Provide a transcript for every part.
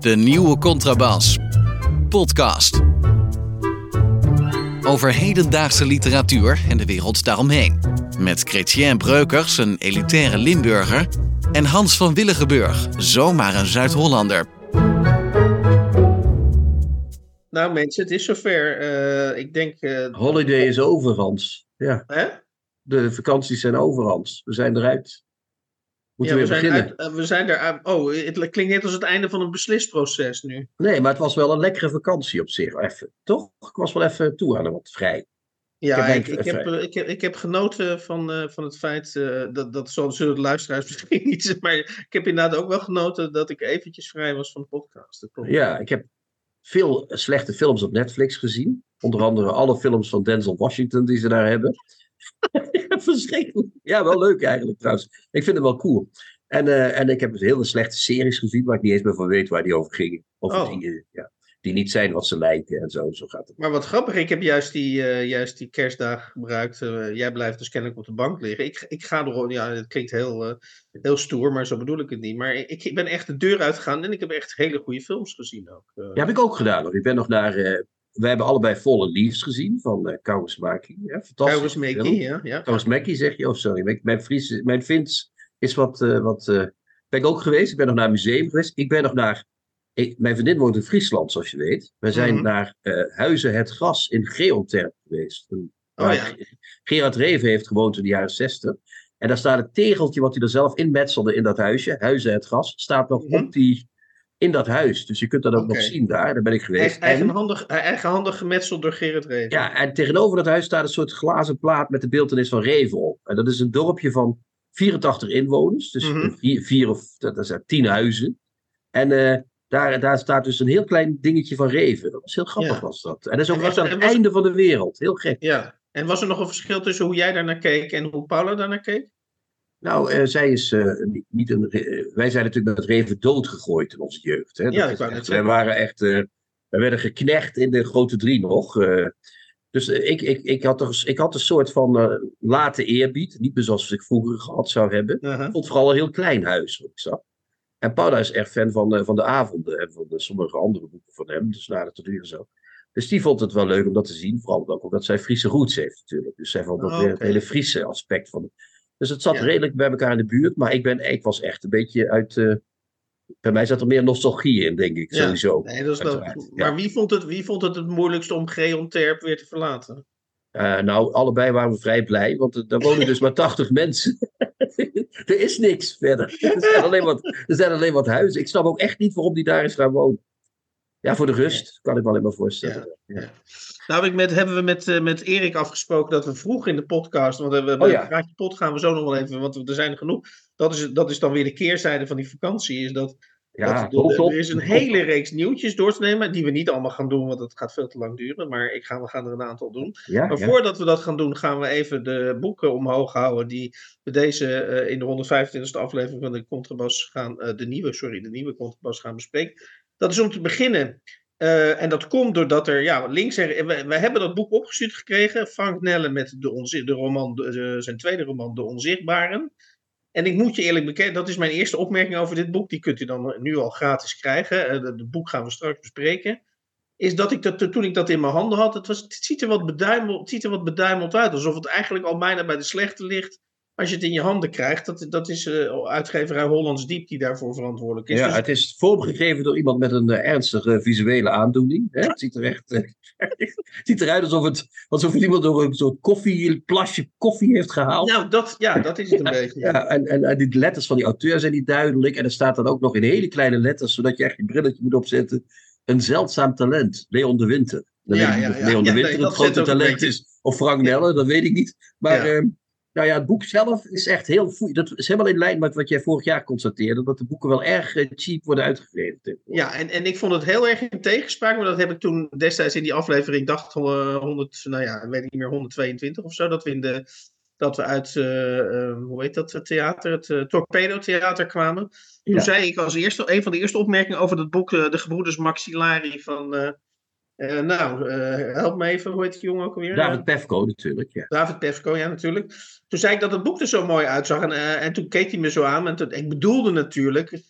De nieuwe Contrabas. Podcast. Over hedendaagse literatuur en de wereld daaromheen. Met Chrétien Breukers, een elitaire Limburger. En Hans van Willigenburg, zomaar een Zuid-Hollander. Nou mensen, het is zover. Eh, ik denk... eh, Holiday is over, Hans. Ja, hè? de vakanties zijn over, Hans. We zijn eruit. Moeten Ja, we we, weer zijn beginnen? uit- eh, we zijn er... Oh, het klinkt net als het einde van een beslisproces nu. Nee, maar het was wel een lekkere vakantie op zich. Even, toch? Ik was wel even toe aan wat vrij. Ja, heb ik, denk- ik, heb, eh, ik, heb, ik heb genoten van, eh, van het feit, eh, dat, dat zullen de luisteraars misschien niet maar ik heb inderdaad ook wel genoten dat ik eventjes vrij was van de podcast. Ja, ik heb veel slechte films op Netflix gezien. Onder andere alle films van Denzel Washington die ze daar hebben. Verschrikkelijk. Ja, wel leuk eigenlijk trouwens. Ik vind het wel cool. En, eh, en ik heb dus hele slechte series gezien waar ik niet eens meer van weet waar die over gingen. Over Oh. dingen ja, die niet zijn wat ze lijken en zo. Zo gaat het. Maar wat grappig, ik heb juist die, eh, juist die kerstdag gebruikt. eh, jij blijft dus kennelijk op de bank liggen. Ik, ik ga er, ja, het klinkt heel, heel stoer, maar zo bedoel ik het niet. Maar ik, ik ben echt de deur uitgegaan en ik heb echt hele goede films gezien ook. Ja, heb ik ook gedaan. Hoor. Ik ben nog naar. We hebben allebei Fallen Leaves gezien van eh Kaurismäki. Ja, fantastisch. Ja. ja. Kaurismäki zeg je? Oh, sorry. Mijn, Fries, mijn Fins is wat. eh, wat eh, ben ik ook geweest. Ik ben nog naar een museum geweest. Ik ben nog naar. ik- mijn vriendin woont in Friesland, zoals je weet. We zijn Mhm. naar Huizen het Gras in Geonterp geweest. Een- Oh, ja. Gerard Reven heeft gewoond in de jaren 60. En daar staat het tegeltje wat hij er zelf inmetselde in dat huisje. Huizen het Gras. Staat nog Mhm. op die. In dat huis. Dus je kunt dat ook nog zien daar. Daar ben ik geweest. Eigen- En- Eigenhandig, eh, eigenhandig gemetseld door Gerrit Reven. ja, en tegenover dat huis staat een soort glazen plaat met de beeltenis van Reven op. En dat is een dorpje van 84 inwoners. Dus Mhm. vier, vier of dat zijn tien huizen. En eh, daar, daar staat dus een heel klein dingetje van Reven. Dat was heel grappig, Ja. was dat. En dat is ook En was aan het was- einde van de wereld. Heel gek. Ja. En was er nog een verschil tussen hoe jij daarnaar keek en hoe Paula daarnaar keek? Nou, eh, zij is eh, niet, een. wij zijn natuurlijk met Reven doodgegooid in onze jeugd. Hè? Dat Ja, echt- wij waren echt. eh wij werden geknecht in de grote drie nog. dus ik, ik, ik, had er, ik had een soort van late eerbied. Niet meer zoals ik vroeger gehad zou hebben. Uh-huh. Ik vond vooral een heel klein huis wat ik zag. En Paula is erg fan van, van de avonden en van de, sommige andere boeken van hem. Dus naar uur en zo. Dus die vond het wel leuk om dat te zien. Vooral ook omdat zij Friese roots heeft natuurlijk. Dus zij vond dat Oh, weer het hele Friese aspect van Dus het zat Ja. redelijk bij elkaar in de buurt. Maar ik, ben, ik was echt een beetje uit... eh, bij mij zat er meer nostalgie in, denk ik. Ja. Sowieso. Nee, dat is wel. Maar wie vond, het, wie vond het het moeilijkste om Geonterp weer te verlaten? Eh, nou, allebei waren we vrij blij. Want er- daar wonen dus maar 80 mensen. er is niks verder. Er zijn, alleen wat, er zijn alleen wat huizen. Ik snap ook echt niet waarom die daar is gaan wonen. Ja, voor de rust. Kan ik me alleen maar voorstellen. Ja. Nou, heb ik met, hebben we met, eh, met Erik afgesproken dat we vroeg in de podcast, want we hebben Oh ja. pot gaan we zo nog wel even, want er zijn er genoeg. Dat is, dat is dan weer de keerzijde van die vakantie, is dat, Ja, dat er, er is een hele reeks nieuwtjes door te nemen, die we niet allemaal gaan doen, want dat gaat veel te lang duren, maar ik ga, we gaan er een aantal doen. Ja, Maar ja. voordat we dat gaan doen, gaan we even de boeken omhoog houden die we deze eh, in de 125e aflevering van de Contrabas gaan, eh, de nieuwe, sorry, de nieuwe Contrabas gaan bespreken. Dat is om te beginnen. Eh, en dat komt doordat er, ja, links we, hebben dat boek opgestuurd gekregen. Frank Nelle met de, de roman, de- zijn tweede roman, De Onzichtbaren. En ik moet je eerlijk bekennen, dat is mijn eerste opmerking over dit boek. Die kunt u dan nu al gratis krijgen. Eh, Het boek gaan we straks bespreken. Is dat ik dat, toen ik dat in mijn handen had, het, was, het, ziet er wat beduimeld, het ziet er wat beduimeld uit. Alsof het eigenlijk al bijna bij de slechte ligt. Als je het in je handen krijgt. Dat, dat is eh, uitgeverij Hollands Diep die daarvoor verantwoordelijk is. Ja, Dus- het is vormgegeven door iemand met een eh, ernstige visuele aandoening. Hè? Het ziet er echt eh, het ziet eruit alsof, het, alsof het iemand door een soort koffie, een plasje koffie heeft gehaald. nou, dat, ja, dat is het een beetje. Ja, en, en, en die letters van die auteur zijn niet duidelijk. En er staat dan ook nog in hele kleine letters, zodat je echt je brilletje moet opzetten. Een zeldzaam talent, Leon de Winter. Dan Ja, weet ik ja, of. Leon de Winter het grote talent beetje- is. Of Frank Nelle, dat weet ik niet. Maar ehm, nou ja, het boek zelf is echt heel... foei- Dat is helemaal in lijn met wat jij vorig jaar constateerde. Dat de boeken wel erg eh, cheap worden uitgegeven. Ja, en, en ik vond het heel erg in tegenspraak, maar dat heb ik toen destijds in die aflevering, dacht eh, 100, nou ja, weet ik niet meer, 122 of zo, dat we, in de, dat we uit, eh, eh, hoe heet dat, het theater, het eh, Torpedo Theater kwamen. Toen Ja. zei ik als eerste, een van de eerste opmerkingen over dat boek, eh, De Gebroeders Maxillari van, eh, nou, eh, help me even, hoe heet die jongen ook alweer? David Pefko natuurlijk, ja. David Pefko, ja, natuurlijk. Toen zei ik dat het boek er zo mooi uitzag. En, eh, en toen keek hij me zo aan. En toen, ik bedoelde natuurlijk.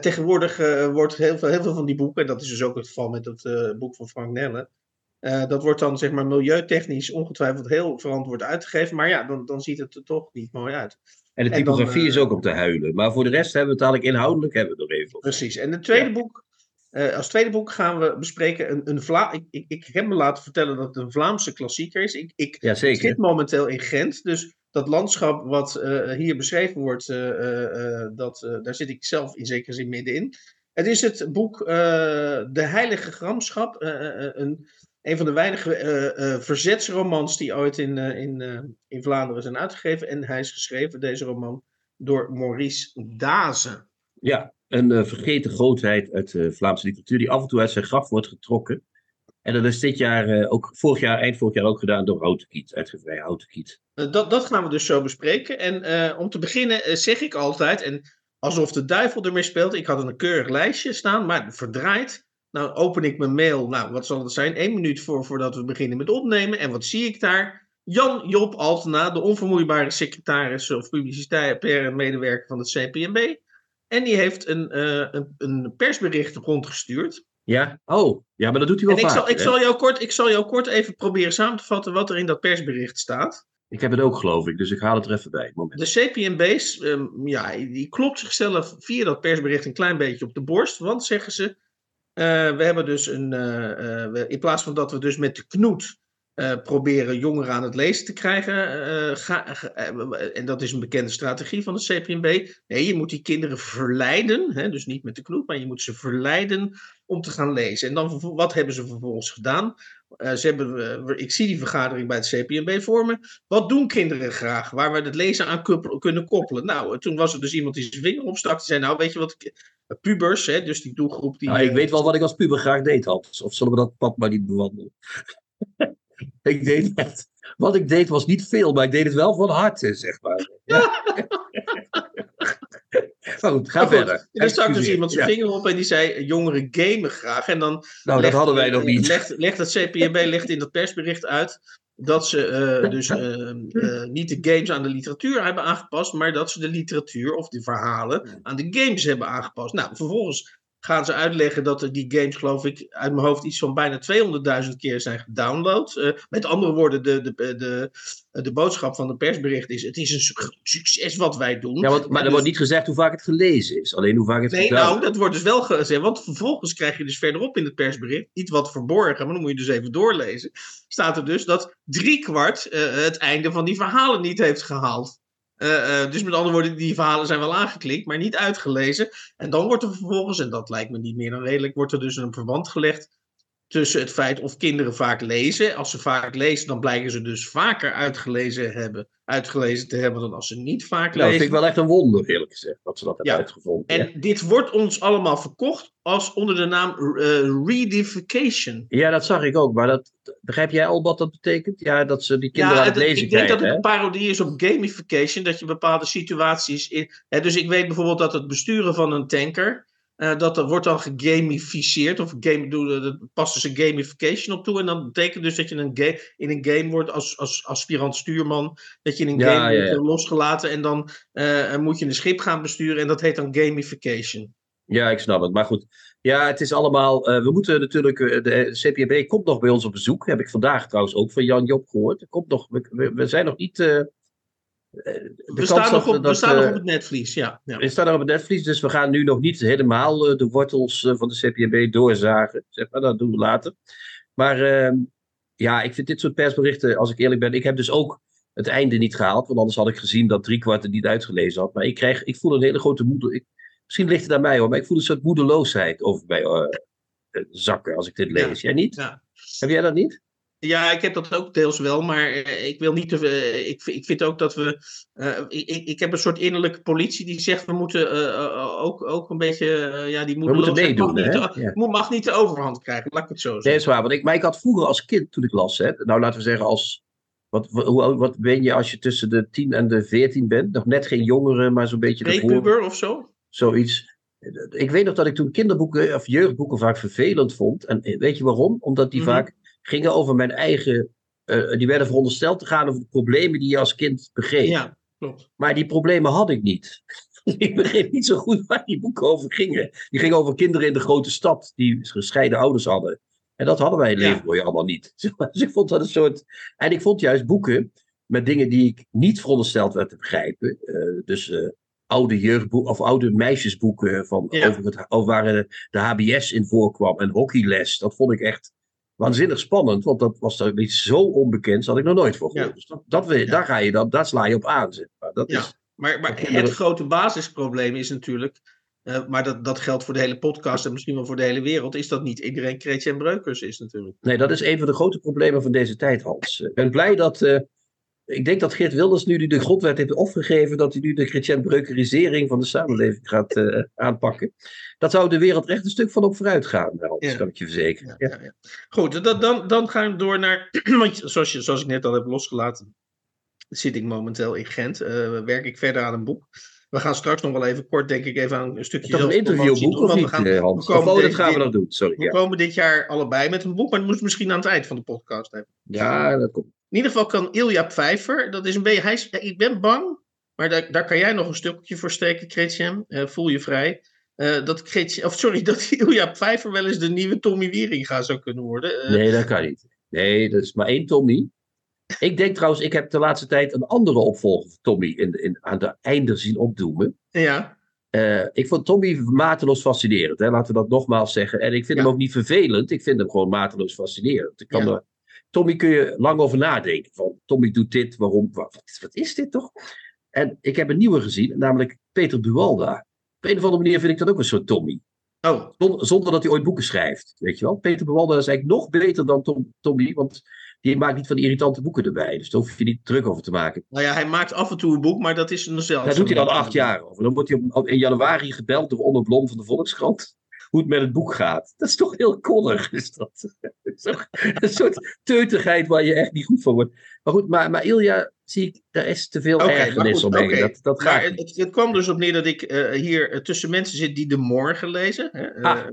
tegenwoordig wordt heel veel, heel veel van die boeken. En dat is dus ook het geval met het boek van Frank Nelle. eh, dat wordt dan zeg maar milieutechnisch ongetwijfeld heel verantwoord uitgegeven. Maar ja, dan, dan ziet het er toch niet mooi uit. En de En dan, typografie is ook om te huilen. Maar voor de rest hebben we het eigenlijk inhoudelijk hebben we even. Precies. En het tweede Ja. boek. Eh, als tweede boek gaan we bespreken een, een Vla ik, ik, ik heb me laten vertellen dat het een Vlaamse klassieker is. Ik, ik Ja, zeker. zit momenteel in Gent. Dus dat landschap wat eh, hier beschreven wordt, eh, dat, daar zit ik zelf in zekere zin middenin. Het is het boek De Heilige Gramschap. een, een van de weinige verzetsromans die ooit in, in, in Vlaanderen zijn uitgegeven. En hij is geschreven, deze roman, door Maurice Daze. Ja, een eh, vergeten grootheid uit de Vlaamse literatuur die af en toe uit zijn graf wordt getrokken. En dat is dit jaar eh, ook, vorig jaar, eind vorig jaar ook gedaan door Houtenkiet, uitgevrij Houtenkiet. Eh, dat, dat gaan we dus zo bespreken. En om te beginnen zeg ik altijd, en alsof de duivel ermee speelt, ik had een keurig lijstje staan, maar verdraaid. Nou open ik mijn mail, nou wat zal het zijn, één minuut voor, voordat we beginnen met opnemen. En wat zie ik daar? Jan Job Altena, de onvermoeibare secretaris of publicitair medewerker van het CPMB. En die heeft een, eh, een, een persbericht rondgestuurd. Ja? Oh, ja, maar dat doet hij wel En ik zal, ik, zal jou kort, ik zal jou kort even proberen samen te vatten wat er in dat persbericht staat. Ik heb het ook, geloof ik, dus ik haal het er even bij. Moment. De CPMB's, ehm, ja, die klopt zichzelf via dat persbericht een klein beetje op de borst. Want zeggen ze, eh, we hebben dus een, eh, in plaats van dat we dus met de knoet eh, proberen jongeren aan het lezen te krijgen, eh, ga, eh, en dat is een bekende strategie van de CPMB. Nee, je moet die kinderen verleiden, hè, dus niet met de knoet, maar je moet ze verleiden om te gaan lezen. En dan, wat hebben ze vervolgens gedaan? Ze hebben, ik zie die vergadering bij het CPMB voor me. Wat doen kinderen graag? Waar we het lezen aan kunnen koppelen. Nou, toen was er dus iemand die zijn vinger opstak. Die zei, nou, weet je wat, ik- pubers, hè, dus die doelgroep die... Nou, ik weet wel wat ik als puber graag deed, Hans. Of zullen we dat pad maar niet bewandelen? Ik deed echt... Wat ik deed was niet veel, maar ik deed het wel van harte, zeg maar. Ja. maar goed, ga Maar goed, verder. Dan stak dus iemand zijn Ja. vinger op en die zei, jongeren gamen graag. En dan Nou, dat legt, hadden wij nog niet. Legt, legt het CPMB legt in dat persbericht uit dat ze eh, dus eh, eh, niet de games aan de literatuur hebben aangepast, maar dat ze de literatuur of de verhalen aan de games hebben aangepast. Nou, vervolgens gaan ze uitleggen dat er die games, geloof ik, uit mijn hoofd iets van bijna 200.000 keer zijn gedownload. Eh, met andere woorden, de, de, de, de boodschap van de persbericht is: het is een su- succes wat wij doen. Ja, want, maar er Dus- wordt niet gezegd hoe vaak het gelezen is. Alleen hoe vaak het Nee, gedaan nou, dat wordt dus wel gezegd. Want vervolgens krijg je dus verderop in het persbericht, iets wat verborgen, maar dan moet je dus even doorlezen. Staat er dus dat driekwart eh het einde van die verhalen niet heeft gehaald. Eh, eh, dus met andere woorden, die verhalen zijn wel aangeklikt, maar niet uitgelezen. En dan wordt er vervolgens, en dat lijkt me niet meer dan redelijk, wordt er dus een verband gelegd tussen het feit of kinderen vaak lezen. Als ze vaak lezen, dan blijken ze dus vaker uitgelezen, hebben, uitgelezen te hebben dan als ze niet vaak Nou, dat lezen. vind ik wel echt een wonder, eerlijk gezegd, dat ze dat hebben Ja. uitgevonden. En Ja. dit wordt ons allemaal verkocht als onder de naam eh, readification. ja, dat zag ik ook. Maar dat, begrijp jij al wat dat betekent? Ja, dat ze die kinderen het het- lezen ik denk krijgen. dat het een parodie is op gamification. Dat je bepaalde situaties. In, hè, dus ik weet bijvoorbeeld dat het besturen van een tanker. Eh, dat er wordt dan gegamificeerd. Of game, dat past dus een gamification op toe. En dat betekent dus dat je een ga- in een game wordt als, als aspirant stuurman. Dat je in een Ja, game ja, wordt ja. losgelaten. En dan eh, moet je een schip gaan besturen. En dat heet dan gamification. Ja, ik snap het. Maar goed, ja, het is allemaal. eh, we moeten natuurlijk. de CPB komt nog bij ons op bezoek. Heb ik vandaag trouwens ook van Jan Job gehoord. Komt nog, we, we- we zijn nog niet. Eh, We staan, nog dat- op, we staan nog eh, op het netvlies. Ja, ja. We staan er op het netvlies, dus we gaan nu nog niet helemaal eh, de wortels van de CPB doorzagen. Zeg maar, dat doen we later. Maar ehm, ja, ik vind dit soort persberichten, als ik eerlijk ben, ik heb dus ook het einde niet gehaald. Want anders had ik gezien dat driekwart het niet uitgelezen had. Maar ik, krijg, ik voel een hele grote moeder. Ik, misschien ligt het aan mij hoor, maar ik voel een soort moedeloosheid over mij zakken als ik dit Ja. lees. Jij niet? Ja. Heb jij dat niet? Ja, ik heb dat ook deels wel, maar eh, ik wil niet te. eh, ik, vind- ik vind ook dat we. eh, ik, ik heb een soort innerlijke politie die zegt we moeten ook, ook een beetje. ja, die moeten moedeloosheid meedoen, mag, hè? Ja. moet- mag niet de overhand krijgen, laat ik het zo Nee, zeggen. is waar. Want ik, maar ik had vroeger als kind, toen ik las, hè, nou laten we zeggen als. Wat, hoe wat ben je als je tussen de 10 en de 14 bent? Nog net geen jongere, maar zo'n beetje. Prepuber of zo? Zoiets. Ik weet nog dat ik toen kinderboeken of jeugdboeken vaak vervelend vond. En weet je waarom? Omdat die Mhm. vaak gingen over mijn eigen. eh, die werden verondersteld te gaan over de problemen die je als kind begreep. Ja, klopt. Maar die problemen had ik niet. ik begreep niet zo goed waar die boeken over gingen. Die gingen over kinderen in de grote stad die gescheiden ouders hadden. En dat hadden wij in Ja. Leefboy allemaal niet. Dus ik vond dat een soort. En ik vond juist boeken met dingen die ik niet verondersteld werd te begrijpen. Eh, dus eh, oude jeugdboeken of oude meisjesboeken van Ja. over, het, over waar de HBS in voorkwam en hockeyles. Dat vond ik echt waanzinnig spannend, want dat was dan iets zo onbekends, had ik nog nooit voor gehoord. Ja. Dus dat, dat we, Ja. daar ga je dan, daar sla je op aan. Zeg maar. Dat Ja. is, Maar, maar Dat het grote basisprobleem is natuurlijk, eh, maar dat, dat geldt voor de hele podcast en misschien wel voor de hele wereld, is dat niet iedereen Chrétien Breukers is natuurlijk. nee, dat is een van de grote problemen van deze tijd, Hans. Ik ben blij dat. eh, ik denk dat Geert Wilders nu die de grondwet heeft opgegeven, dat hij nu de Chrétien Breukerisering van de samenleving gaat eh, aanpakken. Dat zou de wereld echt een stuk van op vooruit gaan, Ja. kan ik je verzekeren. Ja, ja. Goed, dan, dan, dan gaan we door naar, want zoals, je, zoals ik net al heb losgelaten, zit ik momenteel in Gent, eh, werk ik verder aan een boek. We gaan straks nog wel even kort, denk ik, even aan een stukje Toch een interviewboek of want niet, we gaan- Hans? we komen oh, dat gaan we nog doen, sorry. We Ja, komen dit jaar allebei met een boek, maar dat moet misschien aan het eind van de podcast hebben. ja dat komt. In ieder geval kan Ilja Pfeiffer, dat is een beetje, hij is, ik ben bang, maar daar, daar kan jij nog een stukje voor steken, Chrétien. Eh, voel je vrij. Eh, dat Chrétien, of sorry, dat Ilja Pfeiffer wel eens de nieuwe Tommy Wieringa zou kunnen worden. Eh, Nee, dat kan niet. Nee, dat is maar één Tommy. Ik denk trouwens, ik heb de laatste tijd een andere opvolger van Tommy in, in, aan de einde zien opdoemen. Ja, ik vond Tommy mateloos fascinerend, hè? laten we dat nogmaals zeggen. En ik vind Ja. hem ook niet vervelend, ik vind hem gewoon mateloos fascinerend. Ik kan Ja. er, Tommy kun je lang over nadenken. Van, Tommy doet dit, waarom, wat, wat, is dit toch? En ik heb een nieuwe gezien, namelijk Peter Buwalda. Op een of andere manier vind ik dat ook een soort Tommy. oh, Zonder, zonder dat hij ooit boeken schrijft. Weet je wel? Peter Bewalda is eigenlijk nog beter dan Tom, Tommy. Want die maakt niet van die irritante boeken erbij. Dus daar hoef je niet druk over te maken. nou ja, hij maakt af en toe een boek, maar dat is een zelf. Daar doet hij dan acht jaar over. Dan wordt hij in januari gebeld door Onno Blom van de Volkskrant. Hoe het met het boek gaat. Dat is toch heel koddig. Is dat? Dat is toch een soort teutigheid waar je echt niet goed van wordt. Maar goed, maar, maar Ilja, zie ik, daar is te veel maar ergernis omheen. Dat, dat gaat het, niet. het, het kwam dus op neer dat ik eh, hier eh, tussen mensen zit die de morgen lezen. Hè? Eh, Ah,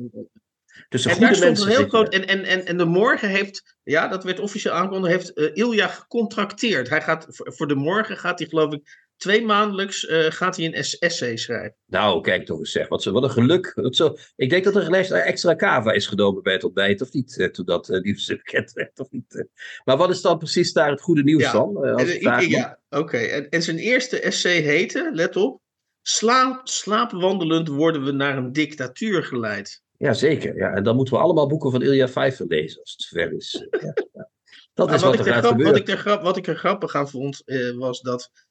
Tussen en goede daar stond mensen een heel groot. En, en, en, en de morgen heeft. Ja, dat werd officieel aangekondigd. Heeft eh, Ilja gecontracteerd. Hij gaat voor, voor de morgen gaat hij, geloof ik, twee maandelijks eh, gaat hij een es- essay schrijven. Nou, kijk toch eens zeg. Wat, wat een geluk. Zo, ik denk dat er een extra kava is genomen bij het ontbijt, of niet? eh, Toen dat eh, nieuws bekend werd, of niet? eh. Maar wat is dan precies daar het goede nieuws Ja. dan? eh, als En, eh, vraag ja, oké. En, en zijn eerste essay heette, let op. Slaap, slaapwandelend worden we naar een dictatuur geleid. Ja, zeker. Ja. En dan moeten we allemaal boeken van Ilja Pfeiffer lezen, als het zover is. Ja, ja. Dat Maar is wat, wat ik er grap, wat, ik er grap, wat ik er grappig aan vond, eh, was dat eh eh,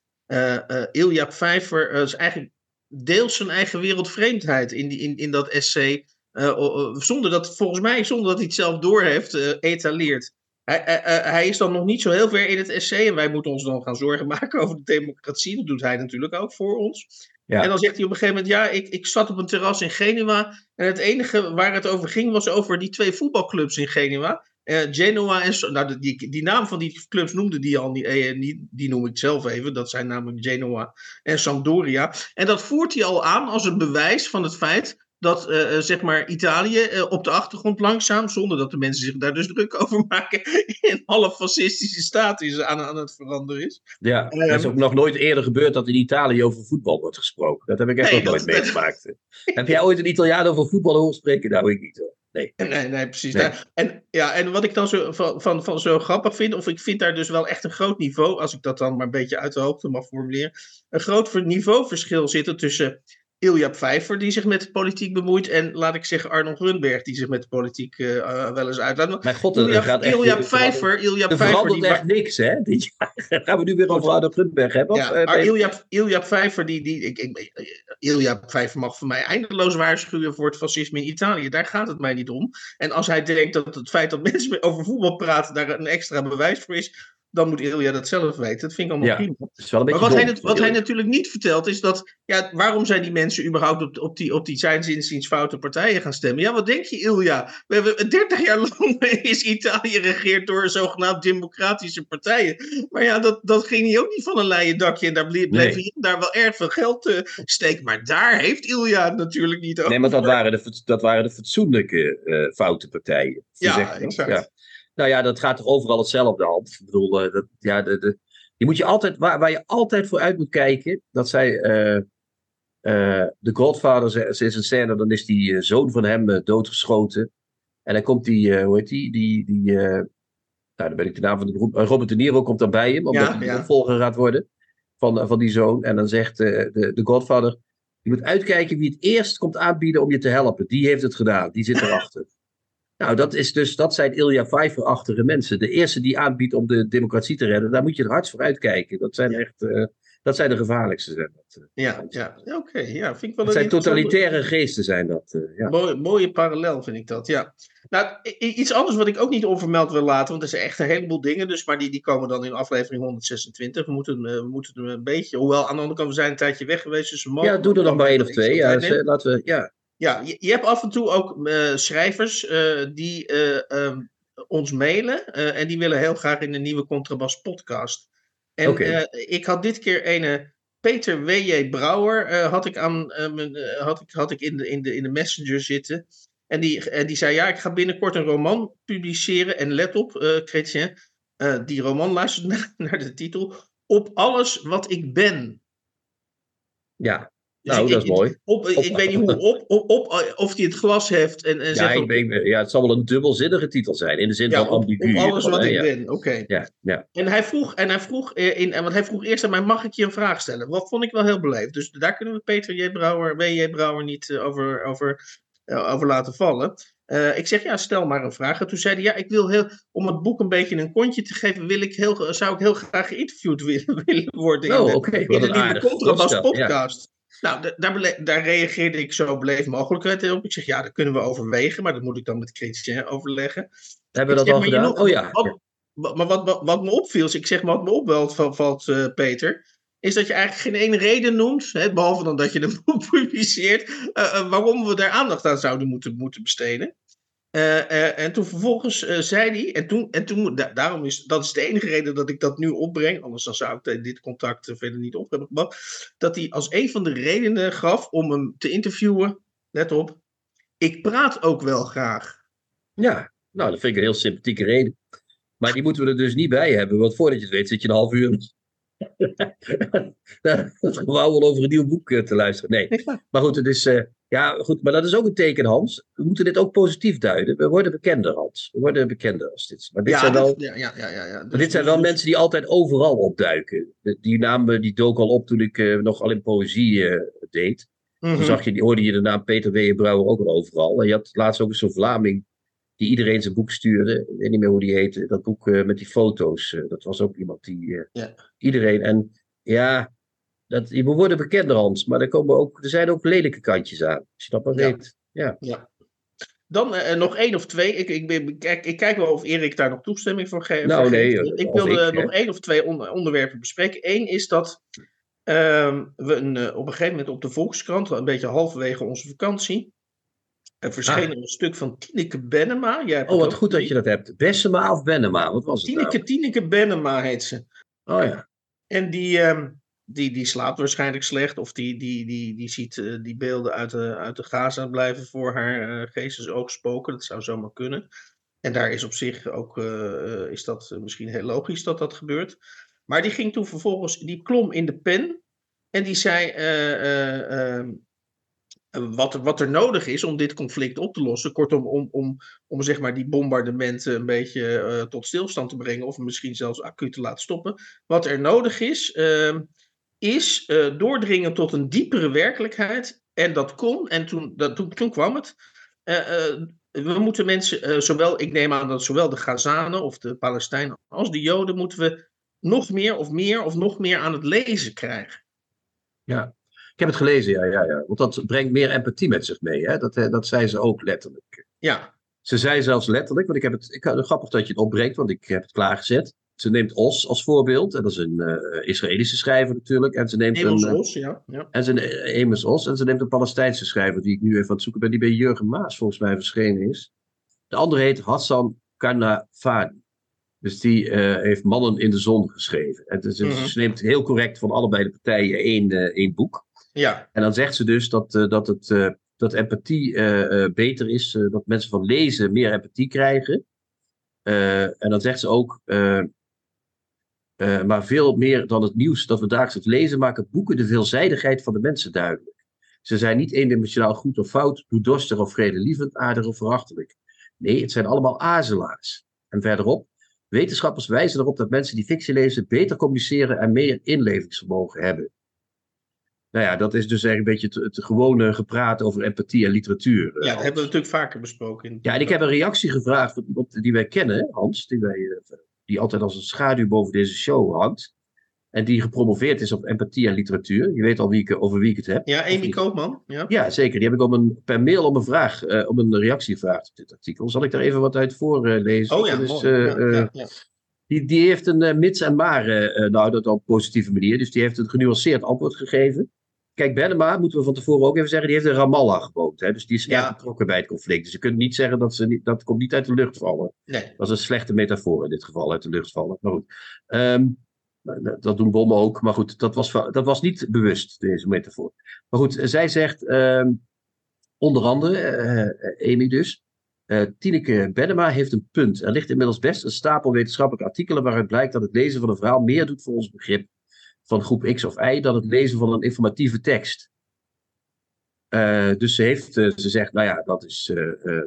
Ilja Pfeiffer eh, is eigenlijk deels zijn eigen wereldvreemdheid in, die, in, in dat essay, eh, zonder dat, volgens mij, zonder dat hij het zelf doorheeft, eh etaleert. Hij, hij- hij- hij is dan nog niet zo heel ver in het essay en wij moeten ons dan gaan zorgen maken over de democratie. Dat doet hij natuurlijk ook voor ons. Ja. En dan zegt hij op een gegeven moment, ja, ik, ik zat op een terras in Genua en het enige waar het over ging was over die twee voetbalclubs in Genua. Eh, Genoa en. Nou, die, die naam van die clubs noemde die al niet, eh, niet. Die noem ik zelf even. Dat zijn namelijk Genoa en Sampdoria. En dat voert hij al aan als een bewijs van het feit. Dat eh, zeg maar Italië op de achtergrond langzaam, zonder dat de mensen zich daar dus druk over maken, in alle fascistische staat is aan, aan het veranderen is. Ja, Ehm, is ook nog nooit eerder gebeurd dat in Italië over voetbal wordt gesproken. Dat heb ik echt Nee, nog nooit meegemaakt. heb jij ooit een Italiaan over voetbal horen spreken? Nou, ik niet hoor. Nee. Nee, nee, precies. Nee. Nou, en, ja, en wat ik dan zo, van, van, van zo grappig vind, of ik vind daar dus wel echt een groot niveau, als ik dat dan maar een beetje uit de hoogte mag formuleren, een groot ver- niveauverschil zitten tussen Ilja Pfeiffer, die zich met de politiek bemoeit, en laat ik zeggen Arnold Grunberg, die zich met de politiek eh, eh, wel eens uitlaat. Mijn god, Ilja, gaat echt... Ilja er Pfeiffer, Ilja Pfeiffer, verandert die, echt niks, hè? Dit jaar. Gaan we nu weer over Arno Grunberg hebben? of, Ja, eh, maar Peter? Ilja, Ilja Pfeiffer, die, die, ik, ik, Ilja Pfeiffer mag voor mij eindeloos waarschuwen voor het fascisme in Italië. Daar gaat het mij niet om. En als hij denkt dat het feit dat mensen over voetbal praten daar een extra bewijs voor is, dan moet Ilja dat zelf weten. Dat vind ik allemaal Ja, prima. Is wel een Maar wat, hij, dom wat hij natuurlijk niet vertelt is dat, ja, waarom zijn die mensen überhaupt op, op die, op die zijn foute partijen gaan stemmen? Ja, wat denk je, Ilja? We hebben 30 jaar lang is Italië geregeerd door zogenaamd democratische partijen. Maar ja, dat, dat ging hier ook niet van een leien dakje en daar bleef, bleef Nee. daar wel erg veel geld te steken. Maar daar heeft Ilja natuurlijk niet over. Nee, maar dat waren de, dat waren de fatsoenlijke eh, foute partijen. Ja, exact. Ja. Nou ja, dat gaat toch overal hetzelfde hand. Ik bedoel, eh, dat, ja, de, de, je moet je altijd, waar, waar je altijd voor uit moet kijken, dat zij, eh, eh, de Godfather, is een scène, dan is die zoon van hem doodgeschoten. En dan komt die, hoe heet die, die, die nou dan ben ik de naam van de beroep, eh, Robert De Niro komt dan bij hem, omdat Ja, hij ja. opvolger gaat worden van, van die zoon. En dan zegt de, de Godfather, je moet uitkijken wie het eerst komt aanbieden om je te helpen. Die heeft het gedaan, die zit erachter. Nou, dat, is dus, dat zijn Ilja Vijver-achtige mensen. De eerste die aanbiedt om de democratie te redden, daar moet je er hard voor uitkijken. Dat zijn echt, eh, dat zijn de gevaarlijkste. Zijn dat, eh. Ja, ja. ja oké. Ja, vind ik wel dat zijn totalitaire geesten, zijn dat. eh, ja. Mooie, mooie parallel vind ik dat, ja. Nou, iets anders wat ik ook niet onvermeld wil laten, want er zijn echt een heleboel dingen, dus, maar die, die komen dan in aflevering 126. We moeten, we moeten een beetje, hoewel aan de andere kant, we zijn een tijdje weg geweest, dus we mogen ja, doe er nog maar één of twee. Ja, laten we, ja. Ja, je, je hebt af en toe ook eh, schrijvers eh, die eh, ehm, ons mailen en die willen heel graag in de nieuwe Contrabas podcast. En ik had dit keer een Peter W.J. Brouwer had ik, aan, had ik, had ik in, de, in, de, in de messenger zitten. En die, en die zei, ja, ik ga binnenkort een roman publiceren. En let op, Chrétien, eh, die roman luistert naar, naar de titel. Op alles wat ik ben. ja. Dus Nou, ik- dat is mooi. Op, ik, Op- ik weet niet hoe, op, op, op, of hij het glas heeft en, en Ja, zegt ik ja, het zal wel een dubbelzinnige titel zijn, in de zin ja, van ambigu. op alles wat ik ben. Oké. Ja, ja. En hij vroeg, en hij vroeg in, want hij vroeg eerst aan mij, mag ik je een vraag stellen? Wat vond ik wel heel beleefd. Dus daar kunnen we Peter J. Brouwer, W.J. Brouwer niet eh, over, over, eh, over laten vallen. Eh, ik zeg, ja, stel maar een vraag. En toen zei hij, ja, ik wil heel, om het boek een beetje een kontje te geven, wil ik heel, zou ik heel graag geïnterviewd willen, willen worden. in Oh, de- oké, in de nieuwe aardig Contrabas ja. Nou, da- daar, daar reageerde ik zo beleefd mogelijk op. Ik zeg, ja, dat kunnen we overwegen, maar dat moet ik dan met Chrétien overleggen. Hebben we dat zeg, al gedaan? Oh ja. wat- maar wat, wat, wat me opviel, ik zeg maar wat me opvalt, valt, valt, eh, Peter, is dat je eigenlijk geen ene reden noemt, hè, behalve dan dat je boek publiceert, eh, eh, waarom we daar aandacht aan zouden moeten, moeten besteden. Eh, eh, en toen vervolgens eh, zei hij, en toen, en toen da- daarom is dat is de enige reden dat ik dat nu opbreng, anders dan zou ik dit contact verder niet op hebben gebracht, dat hij als een van de redenen gaf om hem te interviewen, let op, ik praat ook wel graag. Ja, nou, dat vind ik een heel sympathieke reden. Maar die moeten we er dus niet bij hebben, want voordat je het weet zit je een half uur. Wauw, over een nieuw boek te luisteren. Nee, maar goed, het is, ja, goed, maar dat is ook een teken, Hans. We moeten dit ook positief duiden. We worden bekender, Hans. We worden bekender als dit. Maar dit ja, zijn wel, ja, ja, ja, ja, Dus- dit zijn wel dus- mensen die altijd overal opduiken. De- Die naam eh, die dook al op toen ik eh, nog al in poëzie eh, deed. Mhm. Toen zag je, die, hoorde je de naam Peter W. Brouwer ook al overal. En je had laatst ook zo'n Vlaming die iedereen zijn boek stuurde. Ik weet niet meer hoe die heette. Dat boek eh, met die foto's. dat was ook iemand die Ja. iedereen. En ja, dat, we worden bekender, Hans. Maar er, komen ook, er zijn ook lelijke kantjes aan. Als je dat maar Ja. weet. Ja. Dan eh, nog één of twee. Ik, ik, ben- kijk, ik kijk wel of Erik daar nog toestemming voor geeft. Nou, nee, Ik of wilde ik, nog één of twee on- onderwerpen bespreken. Eén is dat ehm, we een, eh, op een gegeven moment op de Volkskrant, een beetje halverwege onze vakantie, er verscheen een stuk van Tineke Bennema. Jij Ah. Oh, het wat goed dat je dat hebt. Bessema of Bennema? Wat was het Tineke, nou? Tineke Bennema heet ze. Oh ja. En die, ehm, die, die slaapt waarschijnlijk slecht. Of die, die, die, die ziet eh, die beelden uit de, uit de Gaza blijven voor haar uh, geestesoog spoken. Dat zou zomaar kunnen. En daar is op zich ook uh, is dat misschien heel logisch dat dat gebeurt. Maar die ging toen vervolgens, die klom in de pen. En die zei uh, wat, wat er nodig is om dit conflict op te lossen. Kortom, om, om, om zeg maar die bombardementen een beetje tot stilstand te brengen. Of misschien zelfs acuut te laten stoppen. Wat er nodig is, uh, is uh, doordringen tot een diepere werkelijkheid. En dat kon, en toen, dat, toen, toen kwam het. Uh, we moeten mensen, zowel, ik neem aan dat zowel de Gazanen of de Palestijnen als de Joden, moeten we nog meer of meer of nog meer aan het lezen krijgen. Ja, ik heb het gelezen, ja, ja, ja. Want dat brengt meer empathie met zich mee. Hè? Dat, dat zei ze ook letterlijk. Ja. Ze zei zelfs letterlijk, want ik heb het. Ik, grappig dat je het opbrengt, want ik heb het klaargezet. Ze neemt Os als voorbeeld. En dat is een uh, Israëlische schrijver natuurlijk. En ze neemt Amos een, Os, ja. ja. En ze, Amos Os. En ze neemt een Palestijnse schrijver die ik nu even aan het zoeken ben. Die bij Jurgen Maas volgens mij verschenen is. De andere heet Hassan Kanafani. Dus die heeft Mannen in de Zon geschreven. En dus, mm -hmm. Ze neemt heel correct van allebei de partijen één, één boek. Ja. En dan zegt ze dus dat, dat het dat empathie beter is, dat mensen van lezen meer empathie krijgen. en dan zegt ze ook, maar veel meer dan het nieuws dat we dagelijks lezen, maken boeken de veelzijdigheid van de mensen duidelijk. Ze zijn niet eendimensionaal goed of fout, bloeddorstig of vredelievend, aardig of verachtelijk. Nee, het zijn allemaal azelaars. En verderop, wetenschappers wijzen erop dat mensen die fictie lezen beter communiceren en meer inlevingsvermogen hebben. Nou ja, dat is dus eigenlijk een beetje het, het gewone gepraat over empathie en literatuur. Ja, dat hebben we natuurlijk vaker besproken. In ja, en ik heb een reactie gevraagd van iemand die wij kennen, Hans, die, wij, die altijd als een schaduw boven deze show hangt. En die gepromoveerd is op empathie en literatuur. Je weet al wie ik, over wie ik het heb. Ja, Amy Koopman. Ja. ja, zeker. Die heb ik om een, per mail om een vraag, uh, om een reactie gevraagd op dit artikel. Zal ik daar even wat uit voorlezen? Uh, oh ja, dus, mooi. Uh, ja, ja, Die, die heeft een mits en maar, nou dat op een positieve manier. Dus die heeft een genuanceerd antwoord gegeven. Kijk, Benema, moeten we van tevoren ook even zeggen, die heeft in Ramallah gewoond. Hè? Dus die is Ja. erg betrokken bij het conflict. Dus je kunt niet zeggen dat ze niet, dat komt niet uit de lucht vallen. Nee. Dat is een slechte metafoor in dit geval, uit de lucht vallen. Maar goed, Ehm, dat doen bommen ook. Maar goed, dat was, dat was niet bewust, deze metafoor. Maar goed, zij zegt ehm, onder andere, eh, Amy dus, eh, Tineke Benema heeft een punt. Er ligt inmiddels best een stapel wetenschappelijke artikelen waaruit blijkt dat het lezen van een verhaal meer doet voor ons begrip van groep X of Y dan het lezen van een informatieve tekst. Eh, dus ze, heeft, eh, ze zegt, nou ja, dat is, eh, eh,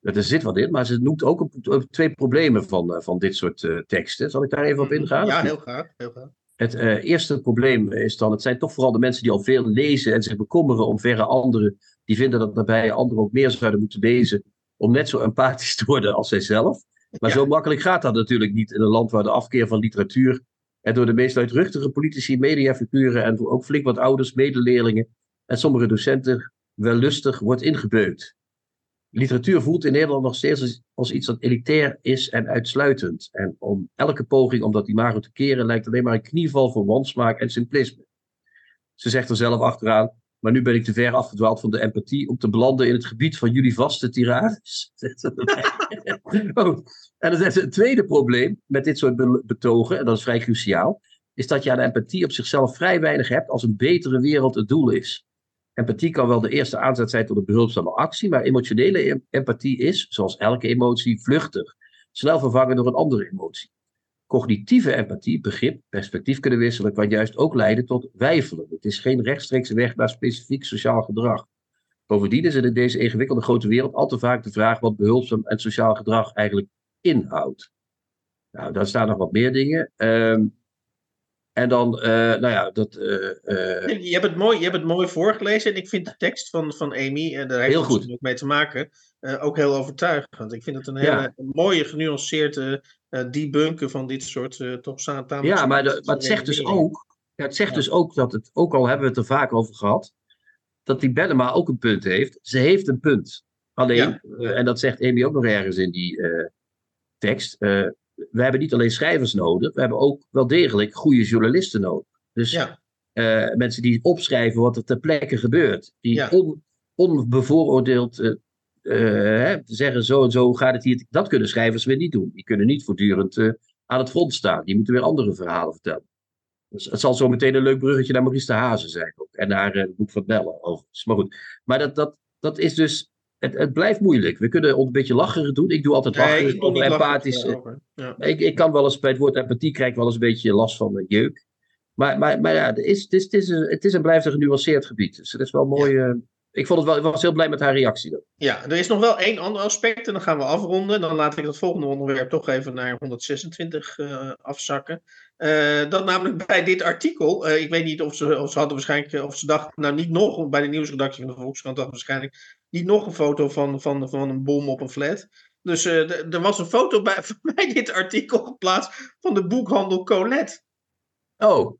er zit wat in, maar ze noemt ook een- twee problemen van, van dit soort teksten. Zal ik daar even op ingaan? Ja, heel graag. Heel graag. Het eerste probleem is dan, het zijn toch vooral de mensen die al veel lezen en zich bekommeren om verre anderen, die vinden dat nabije anderen ook meer zouden moeten lezen, om net zo empathisch te worden als zijzelf. Maar Ja. zo makkelijk gaat dat natuurlijk niet in een land waar de afkeer van literatuur en door de meest luidruchtige politici, mediafiguren en ook flink wat ouders, medeleerlingen en sommige docenten wellustig wordt ingebeukt. Literatuur voelt in Nederland nog steeds als, als iets dat elitair is en uitsluitend. En om elke poging om dat imago te keren lijkt alleen maar een knieval voor wansmaak en simplisme. Ze zegt er zelf achteraan, maar nu ben ik te ver afgedwaald van de empathie om te belanden in het gebied van jullie vaste tirades. Goed. En dan ze, het tweede probleem met dit soort be- betogen, en dat is vrij cruciaal, is dat je aan empathie op zichzelf vrij weinig hebt als een betere wereld het doel is. Empathie kan wel de eerste aanzet zijn tot een behulpzame actie, maar emotionele em- empathie is, zoals elke emotie, vluchtig, snel vervangen door een andere emotie. Cognitieve empathie, begrip, perspectief kunnen wisselen, kan juist ook leiden tot wijfelen. Het is geen rechtstreekse weg naar specifiek sociaal gedrag. Bovendien is er in deze ingewikkelde grote wereld al te vaak de vraag wat behulpzaam en sociaal gedrag eigenlijk inhoudt. Nou, daar staan nog wat meer dingen. Ehm, en dan, eh, nou ja, dat. eh, eh, Je hebt, het mooi, je hebt het mooi voorgelezen en ik vind de tekst van, van Amy, en daar heeft Heel het goed. natuurlijk mee te maken, ook heel overtuigend. Ik vind het een hele Ja. mooie, genuanceerde debunken van dit soort eh, toch Ja, maar, de- simplistische maar het zegt dus ook, ja, het zegt Ja. dus ook dat het, ook al hebben we het er vaak over gehad, dat die Bellema ook een punt heeft. Ze heeft een punt. Alleen, Ja. eh, en dat zegt Amy ook nog ergens in die eh, tekst, eh, we hebben niet alleen schrijvers nodig, we hebben ook wel degelijk goede journalisten nodig. Dus Ja, mensen die opschrijven wat er ter plekke gebeurt. Die Ja. on, onbevooroordeeld hè, zeggen zo en zo gaat het hier. Dat kunnen schrijvers weer niet doen. Die kunnen niet voortdurend aan het front staan. Die moeten weer andere verhalen vertellen. Dus het zal zo meteen een leuk bruggetje naar Maurice de Hazen zijn ook. En naar eh, het boek van Bellen overigens. Maar goed. Maar dat, dat, dat is dus... Het, het blijft moeilijk. We kunnen een beetje lacherig doen. Ik doe altijd nee, lacherig ik empathisch. lachen. Ja. Ik, ik kan wel eens bij het woord empathie krijg ik wel eens een beetje last van mijn jeuk. Maar, maar, maar ja, het is, het, is, het, is een, het is en blijft een genuanceerd gebied. Dus het is wel mooi. eh, ik, vond het wel, ik was heel blij met haar reactie. dan. Ja, er is nog wel één ander aspect en dan gaan we afronden. Dan laat ik het volgende onderwerp toch even naar 126 eh, afzakken. Eh, dat namelijk bij dit artikel, eh, ik weet niet of ze, of ze hadden waarschijnlijk, of ze dachten, nou niet nog, bij de nieuwsredactie van de Volkskrant dacht waarschijnlijk niet nog een foto van, van, van een bom op een flat. Dus er was een foto bij, bij dit artikel geplaatst van de boekhandel Colette. Oh,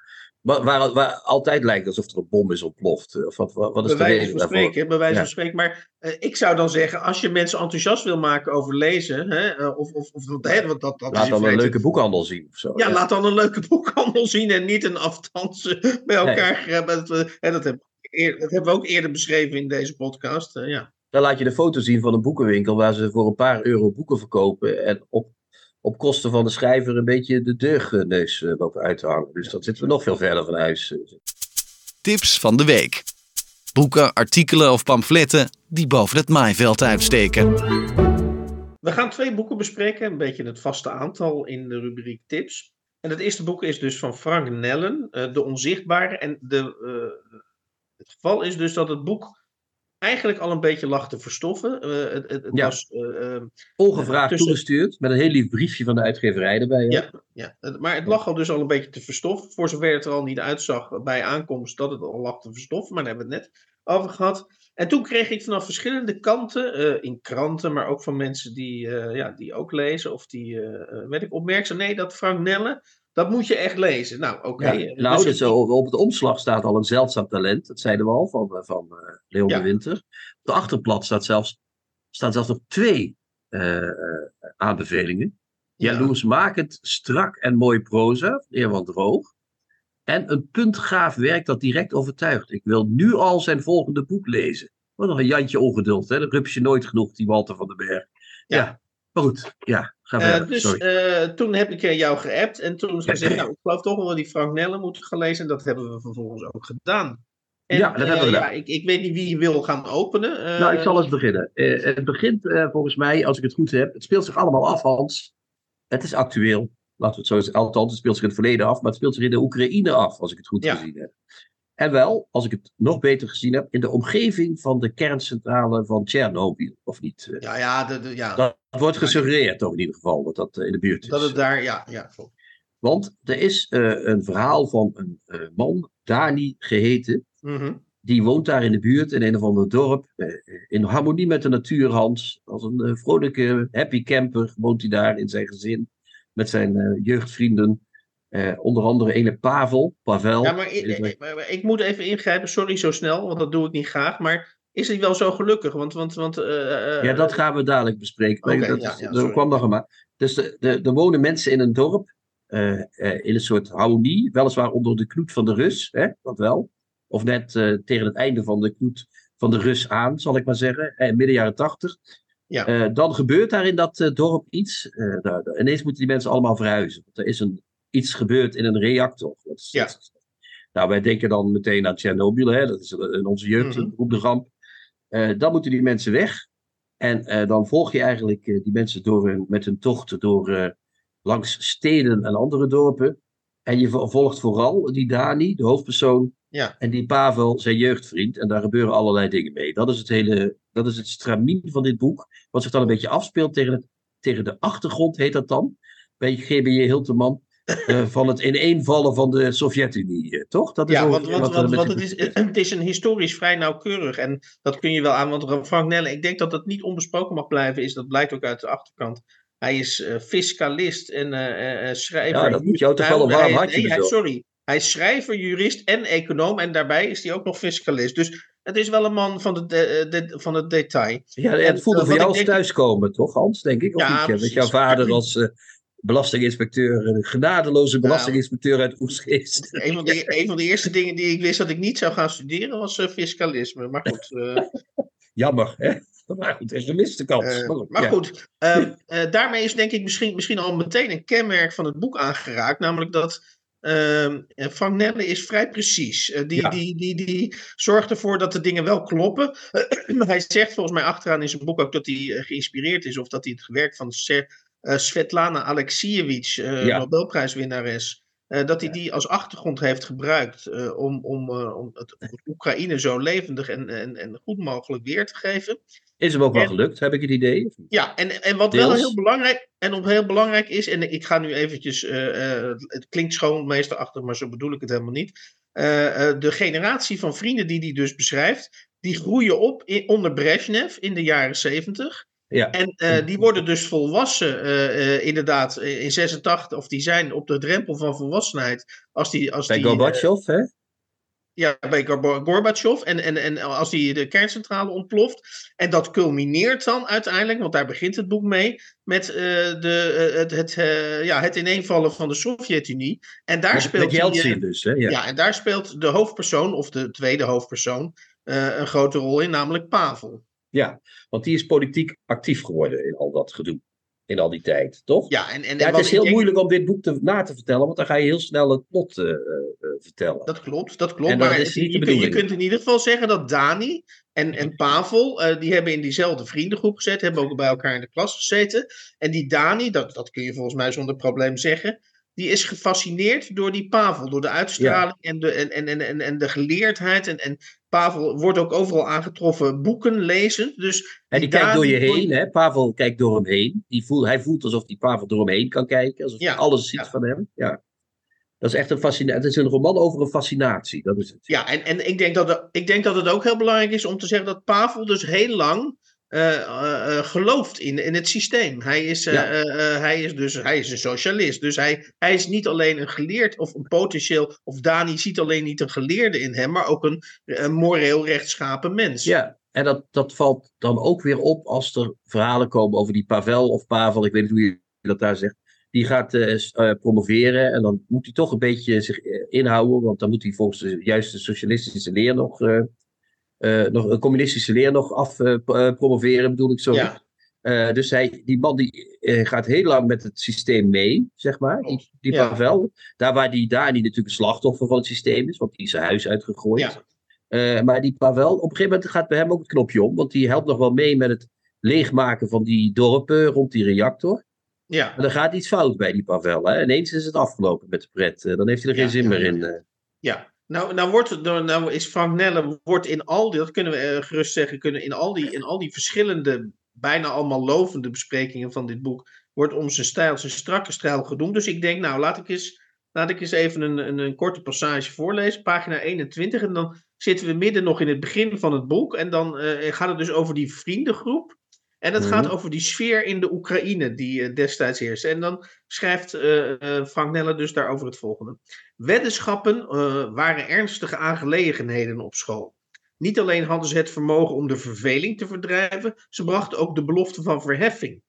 waar, waar, waar altijd lijkt alsof er een bom is ontploft. Of wat, wat is bij de wijze reden van spreken, bij wijze Ja. van spreken. Maar eh, ik zou dan zeggen, als je mensen enthousiast wil maken over lezen, hè, eh, of, of, of hè, want dat, dat is Laat dan een leuke boekhandel zien of zo. Ja, laat dan een leuke boekhandel zien en niet een aftansen bij elkaar. Dat, dat, hebben we ook eerder beschreven in deze podcast. eh, ja. Dan laat je de foto zien van een boekenwinkel waar ze voor een paar euro boeken verkopen. En op, op kosten van de schrijver een beetje de deugneus eh, lopen uit te hangen. Dus dan zitten we nog veel verder van huis. eh. Tips van de week. Boeken, artikelen of pamfletten die boven het maaiveld uitsteken. We gaan twee boeken bespreken, een beetje het vaste aantal in de rubriek tips. En het eerste boek is dus van Frank Nellen, eh, De Onzichtbare. En de, eh, het geval is dus dat het boek eigenlijk al een beetje lag te verstoffen. Eh, het het, Ja. was, eh, eh, Ongevraagd tussen- toegestuurd met een heel lief briefje van de uitgeverij erbij. hè? Ja, ja, maar het lag al dus al een beetje te verstoffen. Voor zover het er al niet uitzag bij aankomst dat het al lag te verstoffen. Maar daar hebben we het net over gehad. En toen kreeg ik vanaf verschillende kanten, eh, in kranten, maar ook van mensen die, ja, die ook lezen. Of die, werd ik opmerkzaam. Nee, dat Frank Nelle, dat moet je echt lezen. Nou, oké. Ja, eh, nou, dus dus op het omslag staat al een zeldzaam talent. Dat zeiden we al van, eh, van eh, Leon Ja. de Winter. Op de achterblad staat zelfs, staan zelfs nog twee aanbevelingen. ja. Jaloersmakend, strak en mooi proza, van Eerwan Droog. En een puntgaaf werk dat direct overtuigt. Ik wil nu al zijn volgende boek lezen. Wat nog een Jantje ongeduld, hè? Dat rups je nooit genoeg, die Walter van den Berg. Ja, Ja. maar goed, ja, Eh, dus eh, toen heb ik eh, jou geappt en toen zei ik, nou, ik geloof toch wel dat die Frank Nelle moeten gaan lezen. En dat hebben we vervolgens ook gedaan. En, Ja, dat hebben we gedaan. Ja, ik, ik weet niet wie wil gaan openen. Nou, ik zal eens beginnen. Het begint volgens mij, als ik het goed heb, het speelt zich allemaal af, Hans. Het is actueel. Laten we het zo zeggen. Althans, het speelt zich in het verleden af, maar het speelt zich in de Oekraïne af, als ik het goed Ja. gezien heb. En wel, als ik het nog beter gezien heb, in de omgeving van de kerncentrale van Tsjernobyl, of niet? Eh, Ja, ja, de, de- ja. Dat wordt gesuggereerd, toch in ieder geval, dat dat in de buurt is. dat het daar, ja, ja. klopt. Want er is eh, een verhaal van een eh, man, Dani geheten, Mhm. die woont daar in de buurt, in een of ander dorp. In harmonie met de natuur, Hans. Als een vrolijke, happy camper woont hij daar in zijn gezin. Met zijn jeugdvrienden. Eh, onder andere ene Pavel. Pavel. Ja, maar ik, ik- maar- maar ik moet even ingrijpen, sorry zo snel, want dat doe ik niet graag. Maar is hij wel zo gelukkig? Want, want, want eh, eh, ja, dat gaan we dadelijk bespreken. Oké, dat, ja, ja, er kwam nog een maar. Dus de, de, er wonen mensen in een dorp. in een soort harmonie. Weliswaar onder de knoet van de Rus. Hè, dat wel. Of net tegen het einde van de knoet van de Rus aan, zal ik maar zeggen. Midden jaren tachtig. Ja. Dan gebeurt daar in dat dorp iets. Daar, daar- ineens moeten die mensen allemaal verhuizen. Want er is een, iets gebeurd in een reactor. Dat is, Ja. dat is- nou, wij denken dan meteen aan Tsjernobyl. Hè? Dat is in onze jeugd Mhm. een beroemde ramp. Eh, dan moeten die mensen weg. En eh, dan volg je eigenlijk eh, die mensen door hun, met hun tochten door, eh, langs steden en andere dorpen. En je vo- volgt vooral die Dani, de hoofdpersoon, Ja. en die Pavel, zijn jeugdvriend. En daar gebeuren allerlei dingen mee. Dat is het hele, dat is het stramien van dit boek. Wat zich dan een beetje afspeelt tegen, het, tegen de achtergrond, heet dat dan. Bij GBJ Hilteman. Eh, van het ineenvallen van de Sovjet-Unie, eh, toch? Dat is Ja, want, want, want het, is, het is een historisch vrij nauwkeurig. En dat kun je wel aan. Want Frank Nelle, ik denk dat dat niet onbesproken mag blijven. Is, dat blijkt ook uit de achterkant. Hij is eh, fiscalist en eh, eh, schrijver. Ja, dat moet jou toch wel een warm hartje nee, hij- bezorgen. Sorry. Hij is schrijver, jurist en econoom. En daarbij is hij ook nog fiscalist. Dus het is wel een man van, de, de, de- van het detail. Ja, En, het voelde eh, voor jou als denk- thuiskomen, toch Hans, denk ik? Of Ja, niet? Met jouw vader als eh, belastinginspecteur, een genadeloze belastinginspecteur uit Oesgeest. Een van, de, een van de eerste dingen die ik wist dat ik niet zou gaan studeren was eh, fiscalisme. Maar goed. eh, Jammer, hè? Maar goed, er is een miste kans. Eh, maar goed, maar ja. goed, ehm, eh, daarmee is denk ik misschien, misschien al meteen een kenmerk van het boek aangeraakt. Namelijk dat ehm, eh, Frank Nelle is vrij precies. Die, Ja. die, die, die zorgt ervoor dat de dingen wel kloppen. hij zegt volgens mij achteraan in zijn boek ook dat hij geïnspireerd is. Of dat hij het werk van Se- eh, Svetlana Alexievich, eh Ja. Nobelprijswinnares... eh, dat hij die als achtergrond heeft gebruikt eh, om, om, eh, om het, Oekraïne zo levendig en, en, en goed mogelijk weer te geven. Is hem ook wel En- gelukt, heb ik het idee? Ja, en, en wat wel heel belangrijk, en op heel belangrijk is, en ik ga nu eventjes, eh, eh, het klinkt schoolmeesterachtig, maar zo bedoel ik het helemaal niet. Eh, eh, de generatie van vrienden die hij dus beschrijft, die groeien op in, onder Brezhnev in de jaren zeventig. Ja. En uh, die worden dus volwassen, uh, inderdaad, in 86, of die zijn op de drempel van volwassenheid. Als die, als Bij die, Gorbachev, hè? Ja, bij Gorbachev. En, en, en als die de kerncentrale ontploft. En dat culmineert dan uiteindelijk, want daar begint het boek mee. Met uh, de, het, het, uh, ja, het ineenvallen van de Sovjet-Unie. En daar met, speelt. Met Yeltsin dus, hè? Ja. ja, en daar speelt de hoofdpersoon, of de tweede hoofdpersoon. Uh, een grote rol in, namelijk Pavel. Ja, want die is politiek actief geworden in al dat gedoe. In al die tijd, toch? Ja, en, en, ja, het is heel denk... moeilijk om dit boek te, na te vertellen, want dan ga je heel snel het plot uh, uh, vertellen. Dat klopt, dat klopt. Maar is je, kunt, je kunt in ieder geval zeggen dat Dani en, en Pavel, uh, die hebben in diezelfde vriendengroep gezeten, hebben ook bij elkaar in de klas gezeten. En die Dani, dat, dat kun je volgens mij zonder probleem zeggen, die is gefascineerd door die Pavel, door de uitstraling ja. en, de, en, en, en, en de geleerdheid. En, en Pavel wordt ook overal aangetroffen boeken lezen. Dus en die, die kijkt door je heen, hè? Pavel kijkt door hem heen. Die voelt, hij voelt alsof die Pavel door hem heen kan kijken, alsof ja. hij alles ziet ja. van hem. Ja. Dat is echt een fascinatie. Het is een roman over een fascinatie, dat is het. Ja, en, en ik, denk dat ik denk dat het ook heel belangrijk is om te zeggen dat Pavel dus heel lang uh, uh, gelooft in, in het systeem. Hij is, uh, ja. hij is dus hij is een socialist. Dus hij, hij is niet alleen een geleerd of een potentieel, of Dani ziet alleen niet een geleerde in hem, maar ook een, een moreel rechtschapen mens. Ja, en dat, dat valt dan ook weer op als er verhalen komen over die Pavel of Pavel, ik weet niet hoe je dat daar zegt. Die gaat promoveren en dan moet hij toch een beetje zich inhouden, want dan moet hij volgens de juiste socialistische leer nog nog een communistische leer nog af uh, promoveren, bedoel ik zo. Ja. Uh, dus hij, die man die gaat heel lang met het systeem mee, zeg maar. Die, die Ja. Pavel. Daar waar die Dani natuurlijk een slachtoffer van het systeem is, want die is zijn huis uitgegooid. Ja. Uh, maar die Pavel, op een gegeven moment gaat bij hem ook het knopje om, want die helpt nog wel mee met het leegmaken van die dorpen rond die reactor. Ja. Maar er gaat iets fout bij die Pavel. Hè? Ineens is het afgelopen met de pret. Dan heeft hij er geen Ja, zin meer in. Ja, nou, nou, wordt, nou, nou is Frank Nelle wordt in al die, dat kunnen we eh, gerust zeggen, kunnen in al, die, in al die verschillende, bijna allemaal lovende besprekingen van dit boek, wordt om zijn stijl, zijn strakke stijl genoemd. Dus ik denk, nou, laat ik eens, laat ik eens even een, een, een korte passage voorlezen, pagina 21. En dan zitten we midden nog in het begin van het boek. En dan eh, gaat het dus over die vriendengroep. En het Mhm. gaat over die sfeer in de Oekraïne die eh, destijds heerste. En dan schrijft eh, Frank Nelle dus daarover het volgende. Weddenschappen waren ernstige aangelegenheden op school. Niet alleen hadden ze het vermogen om de verveling te verdrijven, ze brachten ook de belofte van verheffing.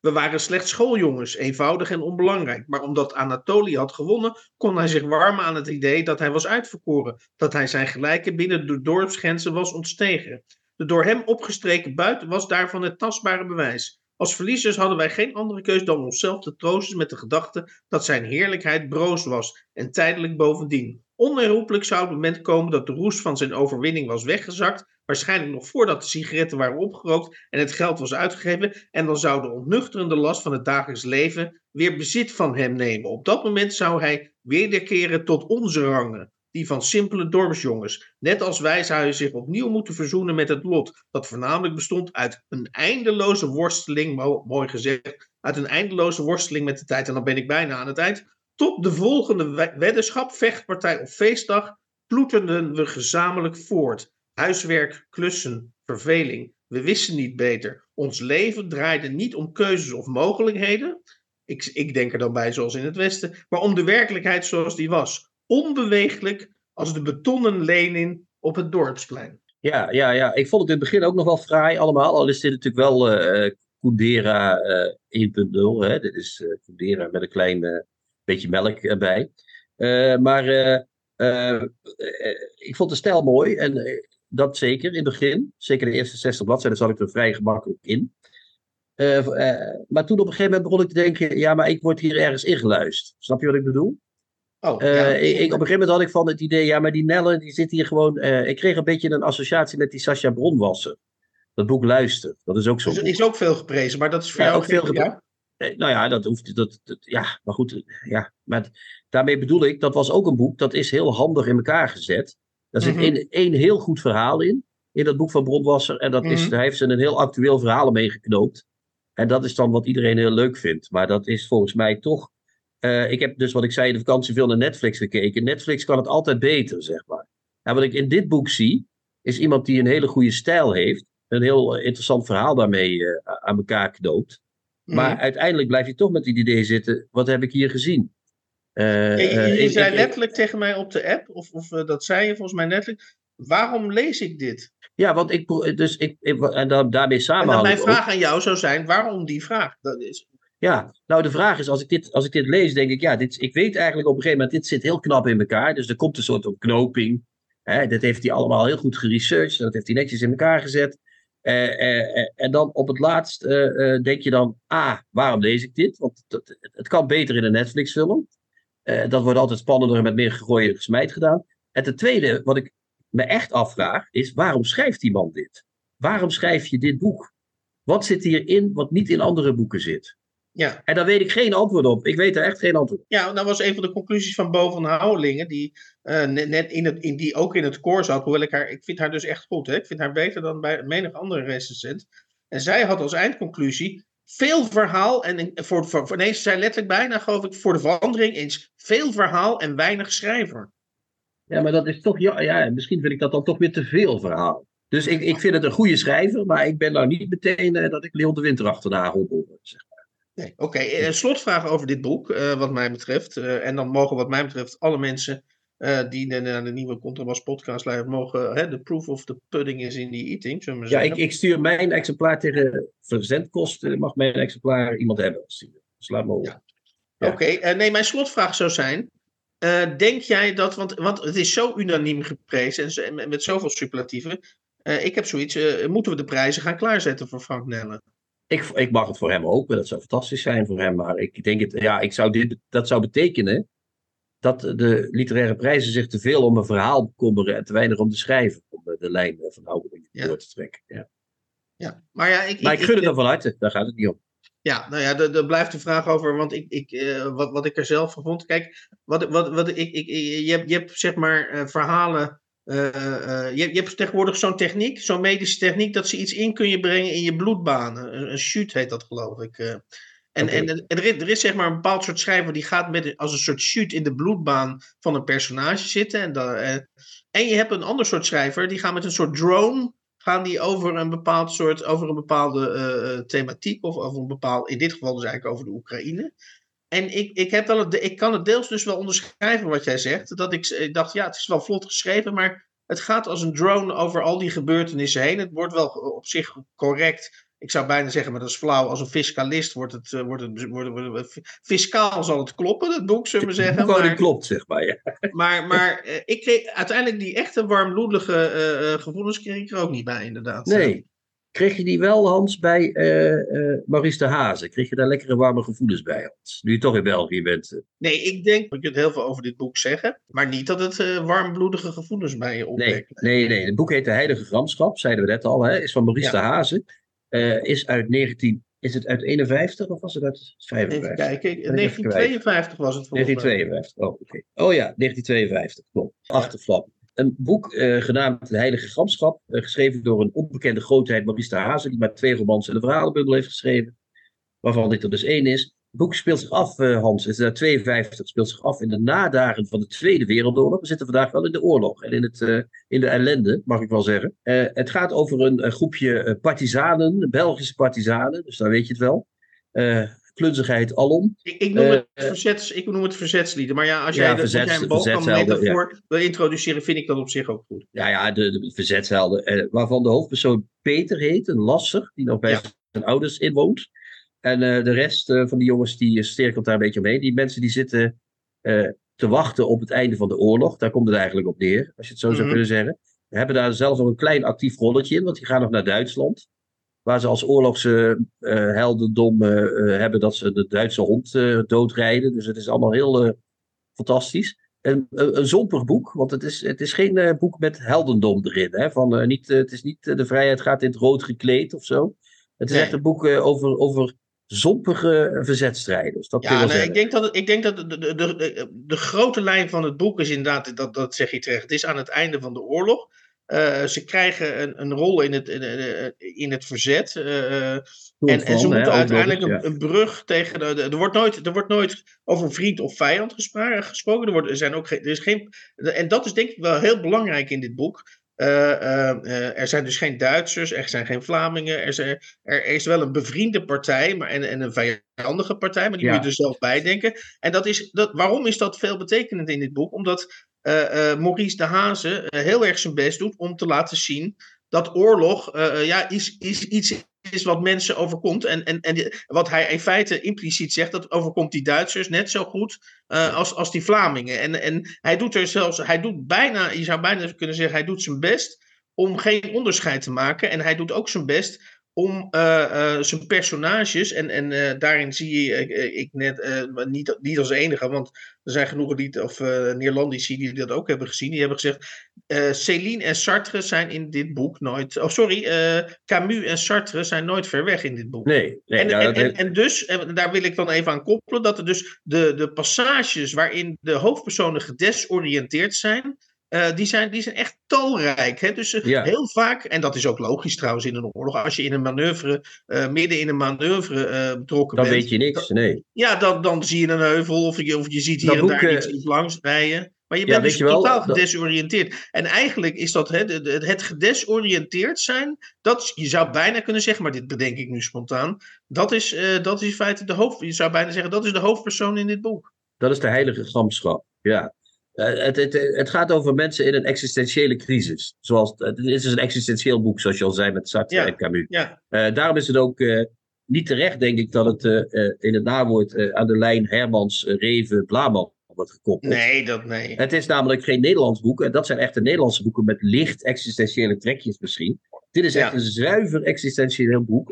We waren slechts schooljongens, eenvoudig en onbelangrijk. Maar omdat Anatoly had gewonnen, kon hij zich warmen aan het idee dat hij was uitverkoren. Dat hij zijn gelijke binnen de dorpsgrenzen was ontstegen. De door hem opgestreken buiten was daarvan het tastbare bewijs. Als verliezers hadden wij geen andere keus dan onszelf te troosten met de gedachte dat zijn heerlijkheid broos was en tijdelijk bovendien. Onherroepelijk zou het moment komen dat de roes van zijn overwinning was weggezakt, waarschijnlijk nog voordat de sigaretten waren opgerookt en het geld was uitgegeven, en dan zou de ontnuchterende last van het dagelijks leven weer bezit van hem nemen. Op dat moment zou hij wederkeren tot onze rangen, die van simpele dorpsjongens. Net als wij zou hij zich opnieuw moeten verzoenen met het lot, dat voornamelijk bestond uit een eindeloze worsteling, mo- mooi gezegd, uit een eindeloze worsteling met de tijd. En dan ben ik bijna aan het eind. Tot de volgende we- weddenschap, vechtpartij of feestdag ploeterden we gezamenlijk voort. Huiswerk, klussen, verveling. We wisten niet beter. Ons leven draaide niet om keuzes of mogelijkheden. Ik, ik denk er dan bij, zoals in het Westen, maar om de werkelijkheid zoals die was. Onbeweeglijk als de betonnen Lenin op het dorpsplein. Ja, ja, ja, ik vond het in het begin ook nog wel fraai allemaal. Al is dit natuurlijk wel Kundera eh 1.0. Hè? Dit is Kundera met een klein eh, beetje melk erbij. Eh, maar ik vond de stijl mooi. En dat zeker in het begin. Zeker de eerste 60 bladzijden zat ik er vrij gemakkelijk in. Maar toen op een gegeven moment begon ik te denken... Ja, maar ik word hier ergens ingeluisterd. Snap je wat ik bedoel? Oh, Eh, ja. ik, ik- op een gegeven moment had ik van het idee, ja, maar die Nelle, die zit hier gewoon. eh, ik kreeg een beetje een associatie met die Sascha Bronwasser. Dat boek Luister, dat is ook zo. Dus is ook veel geprezen, maar dat is voor Ja, jou ook veel geprezen. nou ja, dat hoeft. Dat, dat, ja, maar goed. eh, Ja, maar daarmee bedoel ik, dat was ook een boek dat is heel handig in elkaar gezet. Daar zit één één heel goed verhaal in, in dat boek van Bronwasser. En dat is, Mhm. daar heeft ze een heel actueel verhaal mee geknoopt. En dat is dan wat iedereen heel leuk vindt. Maar dat is volgens mij toch. Eh, ik heb dus wat ik zei in de vakantie veel naar Netflix gekeken. Netflix kan het altijd beter, zeg maar. En wat ik in dit boek zie, is iemand die een hele goede stijl heeft. een heel interessant verhaal daarmee aan elkaar knoopt. Maar Mhm. uiteindelijk blijf je toch met het idee zitten: wat heb ik hier gezien? Eh, Je, je- eh, je ik- zei ik- letterlijk tegen mij op de app, of, of eh, dat zei je volgens mij letterlijk. Waarom lees ik dit? Ja, want ik. Dus ik, ik en dan, daarmee En samen. dan had mijn ook- vraag aan jou zou zijn: waarom die vraag? Dat is, Ja, nou de vraag is, als ik dit, als ik dit lees, denk ik, ja, dit, ik weet eigenlijk op een gegeven moment, dit zit heel knap in elkaar. Dus er komt een soort ontknoping. Hè, dat heeft hij allemaal heel goed geresearched. Dat heeft hij netjes in elkaar gezet. Eh, eh, eh, en dan op het laatst denk je dan, ah, waarom lees ik dit? Want dat, het kan beter in een Netflix-film. Dat wordt altijd spannender en met meer gegooid en gesmijt gedaan. En ten tweede, wat ik me echt afvraag, is waarom schrijft die man dit? Waarom schrijf je dit boek? Wat zit hierin wat niet in andere boeken zit? Ja. En daar weet ik geen antwoord op. Ik weet er echt geen antwoord op. ja, dat was een van de conclusies van Bo van Houwelingen, die eh, net, in het, in die ook in het koor zat. Hoewel ik haar, ik vind haar dus echt goed. Hè? Ik vind haar beter dan bij menig andere recensent. En zij had als eindconclusie veel verhaal. En voor, voor, voor, nee, ze zei letterlijk bijna, geloof ik, voor de verandering eens veel verhaal en weinig schrijver. Ja, maar dat is toch, ja, ja, misschien vind ik dat dan toch weer te veel verhaal. Dus ik, ik vind het een goede schrijver, maar ik ben nou niet meteen eh, dat ik Leon de Winter achterna hobbel. Zeg. Nee, Oké, een slotvraag over dit boek, eh, wat mij betreft. Eh, en dan mogen, wat mij betreft, alle mensen eh, die naar de nieuwe Contrabas podcast luisteren, mogen. Hè, de proof of the pudding is in the eating, zullen we maar Ja, ik, ik stuur mijn exemplaar tegen verzendkosten. Mag mijn exemplaar iemand hebben? Dus laat me op. Ja. Ja. Oké, eh, nee, mijn slotvraag zou zijn. eh, denk jij dat, want, want het is zo unaniem geprezen en, met, zoveel superlatieven. eh, ik heb zoiets, eh, moeten we de prijzen gaan klaarzetten voor Frank Nelle? Ik, ik mag het voor hem hopen. Dat zou fantastisch zijn voor hem. Maar ik denk het, ja, ik zou dit, dat zou betekenen dat de literaire prijzen zich te veel om een verhaal bekommeren en te weinig om te schrijven. Om de, lijn van Ja. door te trekken. Ja. Ja, maar ja, ik, Maar ik gun het hem van harte. Daar gaat het niet om. Ja, nou ja, er, er blijft de vraag over, want ik, ik, eh, wat, wat ik er zelf van vond. Kijk, wat, wat, wat ik, ik, je, hebt, je hebt zeg maar eh, verhalen. Eh, eh, je, hebt- je hebt tegenwoordig zo'n techniek, zo'n medische techniek, dat ze iets in kun je brengen in je bloedbanen. Een, een shoot heet dat, geloof ik. eh. En, en, en er, is, er is zeg maar een bepaald soort schrijver die gaat met, als een soort shoot in de bloedbaan van een personage zitten. En, dan, en je hebt een ander soort schrijver, die gaat met een soort drone gaan die over een bepaald soort, over een bepaalde thematiek of over een bepaald, in dit geval dus eigenlijk over de Oekraïne. En ik, ik, heb wel het, ik kan het deels dus wel onderschrijven wat jij zegt. Dat ik, ik dacht, ja, het is wel vlot geschreven, maar het gaat als een drone over al die gebeurtenissen heen. Het wordt wel op zich correct. Ik zou bijna zeggen, maar dat is flauw. Als een fiscalist wordt het, eh, wordt het, wordt het, wordt het- fiscaal zal het kloppen, dat boek, zullen we zeggen. boekhouding Maar, klopt, zeg maar. Ja. maar, maar eh, ik kreeg uiteindelijk die echte warmbloedige eh, eh, gevoelens kreeg ik er ook niet bij, inderdaad. Nee. Kreeg je die wel, Hans, bij eh, eh, Maurice de Hazen? Kreeg je daar lekkere warme gevoelens bij, Hans? Nu je toch in België bent. eh. Nee, ik denk, je kunt heel veel over dit boek zeggen, maar niet dat het warmbloedige gevoelens bij je Nee, opwekt. nee, nee. Het boek heet De Heilige Gramschap, zeiden we net al. Hè? Is van Maurice Ja. de Hazen. Eh, is uit 19... Is het uit 51 of was het uit 55? Even kijken, even 1952 was het volgens mij. 1952. Oh, oké. Oh ja, 1952. Klopt. Achterflap. Een boek eh, genaamd De Heilige Gramschap. eh, geschreven door een onbekende grootheid, de Hazen. Die maar twee romans en een verhalenbundel heeft geschreven. Waarvan dit er dus één is. Het boek speelt zich af, eh, Hans. Het is uit 52. speelt zich af in de nadagen van de Tweede Wereldoorlog. We zitten vandaag wel in de oorlog. En in, het, eh, in de ellende, mag ik wel zeggen. Het gaat over een, een groepje partizanen. Belgische partizanen. Dus daar weet je het wel. Klunzigheid alom. Ik, ik, noem het verzets, ik noem het verzetslieden, maar ja, als Ja, jij, de, als verzets- jij een Balkan metafoor wil introduceren, vind ik dat op zich ook goed. ja, ja, de, de verzetshelden, eh, waarvan de hoofdpersoon Peter heet, een lasser, die nog bij Ja. zijn ouders inwoont. En eh, de rest van die jongens, die sterkelt daar een beetje omheen. Die mensen die zitten te wachten op het einde van de oorlog. Daar komt het eigenlijk op neer, als je het zo zou Mhm. kunnen zeggen. We hebben daar zelfs nog een klein actief rolletje in, want die gaan nog naar Duitsland. Waar ze als oorlogsheldendom eh eh, hebben dat ze de Duitse hond eh, doodrijden. Dus het is allemaal heel eh, fantastisch. Een, een, zompig boek, want het is, het is geen eh, boek met heldendom erin. Hè? Van, eh, niet, eh, het is niet eh, de vrijheid gaat in het rood gekleed of zo. Het is Nee. echt een boek eh, over, over zompige verzetstrijders. Dat Ja, nee, ik denk dat, ik denk dat de, de, de, de, de grote lijn van het boek is inderdaad, dat, dat zeg je terecht, het is aan het einde van de oorlog. Eh, ze krijgen een, een rol in het, in, in- in het verzet. eh, en, en ze hè, moeten uiteindelijk een, eens, ja. een brug tegen. De, er, wordt nooit, er wordt nooit over vriend of vijand gesproken. Er, wordt, er, zijn ook er is geen. En dat is denk ik wel heel belangrijk in dit boek. er zijn dus geen Duitsers, er zijn geen Vlamingen. Er, zijn, er is wel een bevriende partij maar, en, en een vijandige partij, maar die moet je er zelf bij denken. En dat is, dat, waarom is dat veelbetekenend in dit boek? Omdat Maurice de Haze heel erg zijn best doet om te laten zien dat oorlog ja, is, is iets is wat mensen overkomt. En, en, en wat hij in feite impliciet zegt, dat overkomt die Duitsers net zo goed als, als die Vlamingen. En, en hij doet er zelfs, hij doet bijna, je zou bijna kunnen zeggen, hij doet zijn best om geen onderscheid te maken. En hij doet ook zijn best om uh, uh, zijn personages, en, en uh, daarin zie je ik net, niet, niet als enige, want er zijn genoeg die, of Neerlandici die dat ook hebben gezien, die hebben gezegd, Céline en Sartre zijn in dit boek nooit, oh sorry, Camus en Sartre zijn nooit ver weg in dit boek. Nee, nee en, nou, en, en, en, dus, en daar wil ik dan even aan koppelen, dat er dus de, de passages waarin de hoofdpersonen gedesoriënteerd zijn, uh, die, zijn, die zijn echt talrijk. Hè? Dus uh, heel vaak, en dat is ook logisch trouwens in een oorlog, als je in een manoeuvre, uh, midden in een manoeuvre betrokken dan bent. Dan weet je niks, nee. Ja, dan, dan zie je een heuvel of je, of je ziet hier dat en daar iets langs rijden. Maar je bent ja, dus je totaal gedesoriënteerd. Dat... En eigenlijk is dat hè, het, het gedesoriënteerd zijn, dat, je zou bijna kunnen zeggen, maar dit bedenk ik nu spontaan, dat is, dat is in feite de hoofd, je zou bijna zeggen, dat is de hoofdpersoon in dit boek. Dat is de heilige gramschap, ja. Uh, het, het, het, gaat over mensen in een existentiële crisis. Zoals, het is dus een existentieel boek, zoals je al zei met Sartre ja, en Camus. Ja. Uh, daarom is het ook uh, niet terecht, denk ik, dat het in het nawoord aan de lijn Hermans, Reven, Blaman wordt gekoppeld. Nee, dat nee. Het is namelijk geen Nederlands boek. En dat zijn echte Nederlandse boeken met licht existentiële trekjes misschien. Dit is echt ja. een zuiver existentieel boek,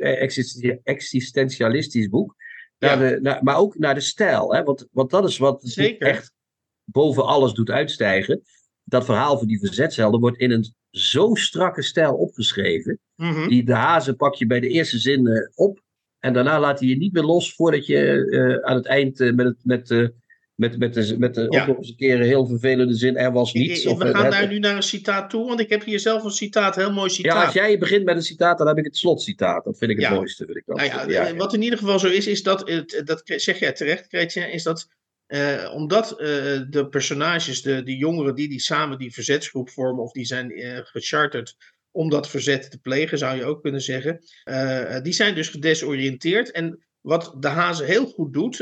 existentialistisch boek. Naar de, naar, maar ook naar de stijl. Hè? Want, want dat is wat Zeker. echt boven alles doet uitstijgen. Dat verhaal van die verzetshelden wordt in een zo strakke stijl opgeschreven. Mm -hmm. Die de hazen pak je bij de eerste zin uh, op. En daarna laat hij je niet meer los voordat je uh, aan het eind uh, met, het, met, met, met de, met de Ja. een keer een heel vervelende zin. Er was niets. Of, we gaan het- daar nu naar een citaat toe, want ik heb hier zelf een citaat, een heel mooi Ja, citaat. als jij begint met een citaat, dan heb ik het slotcitaat. Dat vind ik het Ja. mooiste. Vind ik dat. Nou ja, eh, wat in ieder geval zo is, is dat, dat zeg jij terecht, Kretje, is dat eh, omdat eh, de personages, de, jongeren die, die samen die verzetsgroep vormen, of die zijn eh, gecharterd om dat verzet te plegen, zou je ook kunnen zeggen, die zijn dus gedesoriënteerd. En wat de Hazen heel goed doet,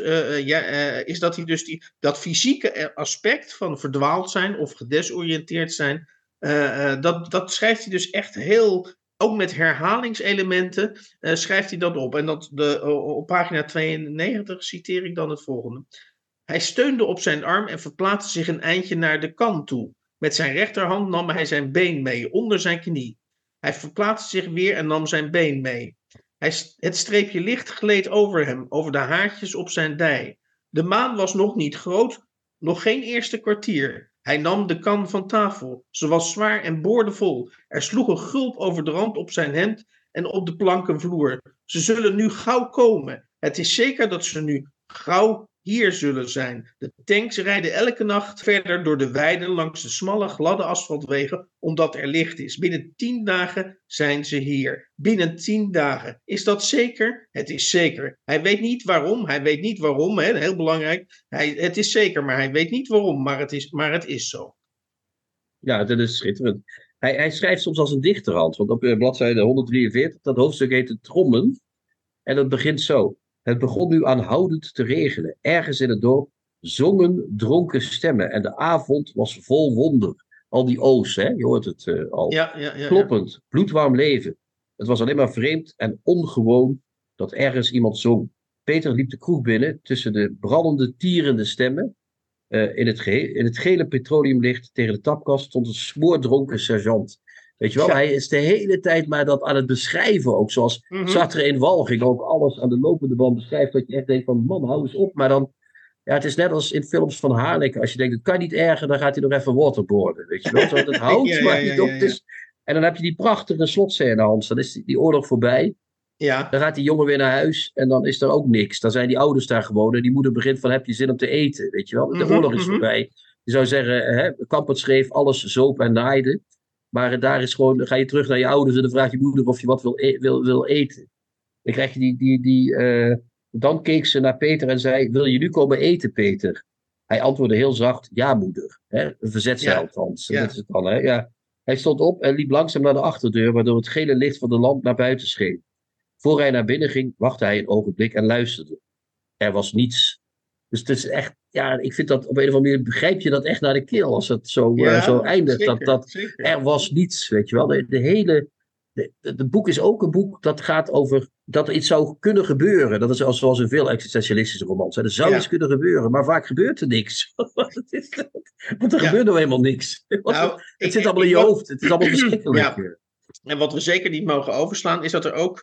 ja, is dat hij dus die, dat fysieke aspect van verdwaald zijn of gedesoriënteerd zijn, dat, dat schrijft hij dus echt heel ook met herhalingselementen schrijft hij dat op. En dat de, op pagina 92 citeer ik dan het volgende. Hij steunde op zijn arm en verplaatste zich een eindje naar de kant toe. Met zijn rechterhand nam hij zijn been mee, onder zijn knie. Hij verplaatste zich weer en nam zijn been mee. Hij, het streepje licht gleed over hem, over de haartjes op zijn dij. De maan was nog niet groot, nog geen eerste kwartier. Hij nam de kan van tafel. Ze was zwaar en boordevol. Er sloeg een gulp over de rand op zijn hemd en op de plankenvloer. Ze zullen nu gauw komen. Het is zeker dat ze nu gauw hier zullen zijn. De tanks rijden elke nacht verder door de weiden langs de smalle, gladde asfaltwegen, omdat er licht is. Binnen tien dagen zijn ze hier. Binnen tien dagen. Is dat zeker? Het is zeker. Hij weet niet waarom. Hij weet niet waarom. Hè? Heel belangrijk. Hij, het is zeker, maar hij weet niet waarom. Maar het is, maar het is zo. Ja, dat is schitterend. Hij, hij schrijft soms als een dichterhand. Want op eh, bladzijde 143, dat hoofdstuk heet de Trommen. En dat begint zo. Het begon nu aanhoudend te regenen. Ergens in het dorp zongen dronken stemmen. En de avond was vol wonder. Al die o's, hè? je hoort het eh, al. Ja, ja, ja. ja. Kloppend, bloedwarm leven. Het was alleen maar vreemd en ongewoon dat ergens iemand zong. Peter liep de kroeg binnen tussen de brandende, tierende stemmen. Eh, in, het in het gele petroleumlicht tegen de tapkast stond een smoordronken sergeant. Weet je wel, Ja. hij is de hele tijd maar dat aan het beschrijven ook. Zoals Mhm. Sartre in Walging ook alles aan de lopende band beschrijft. Dat je echt denkt van man, hou eens op. Maar dan, ja, het is net als in films van Haneke. Als je denkt, het kan niet erger, dan gaat hij nog even waterboarden. Weet je wel, zo, het houdt Ja, maar niet op. is- en dan heb je die prachtige slotscène, Hans. Dan is die, die oorlog voorbij. Ja, Dan gaat die jongen weer naar huis en dan is er ook niks. Dan zijn die ouders daar gewoon en die moeder begint van heb je zin om te eten, weet je wel. De Mhm, oorlog is mhm. voorbij. Je zou zeggen, hè, Kampert schreef alles zoop en naaide. Maar daar is gewoon, ga je terug naar je ouders en dan vraagt je moeder of je wat wil, e- wil, wil eten. Dan krijg je die, die, die eh, dan keek ze naar Peter en zei, wil je nu komen eten, Peter? Hij antwoordde heel zacht, ja moeder. Hè? Verzetsheld, Hans. Ja. Dat is het dan, hè? Ja. Hij stond op en liep langzaam naar de achterdeur, waardoor het gele licht van de lamp naar buiten scheen. Voor hij naar binnen ging, wachtte hij een ogenblik en luisterde. Er was niets. Dus het is echt, ja, ik vind dat op een of andere manier begrijp je dat echt naar de keel als het zo, uh, zo eindigt. zeker, dat, dat zeker. er was niets, weet je wel. De, de hele. Het boek is ook een boek dat gaat over dat er iets zou kunnen gebeuren. Dat is zoals, zoals in veel existentialistische romans. Hè. Er zou Ja. iets kunnen gebeuren, maar vaak gebeurt er niks. Want er Ja. gebeurt nou helemaal niks. Nou, het ik- zit ik- allemaal in je hoofd. Het is allemaal verschrikkelijk. En wat we zeker niet mogen overslaan, is dat er ook eh,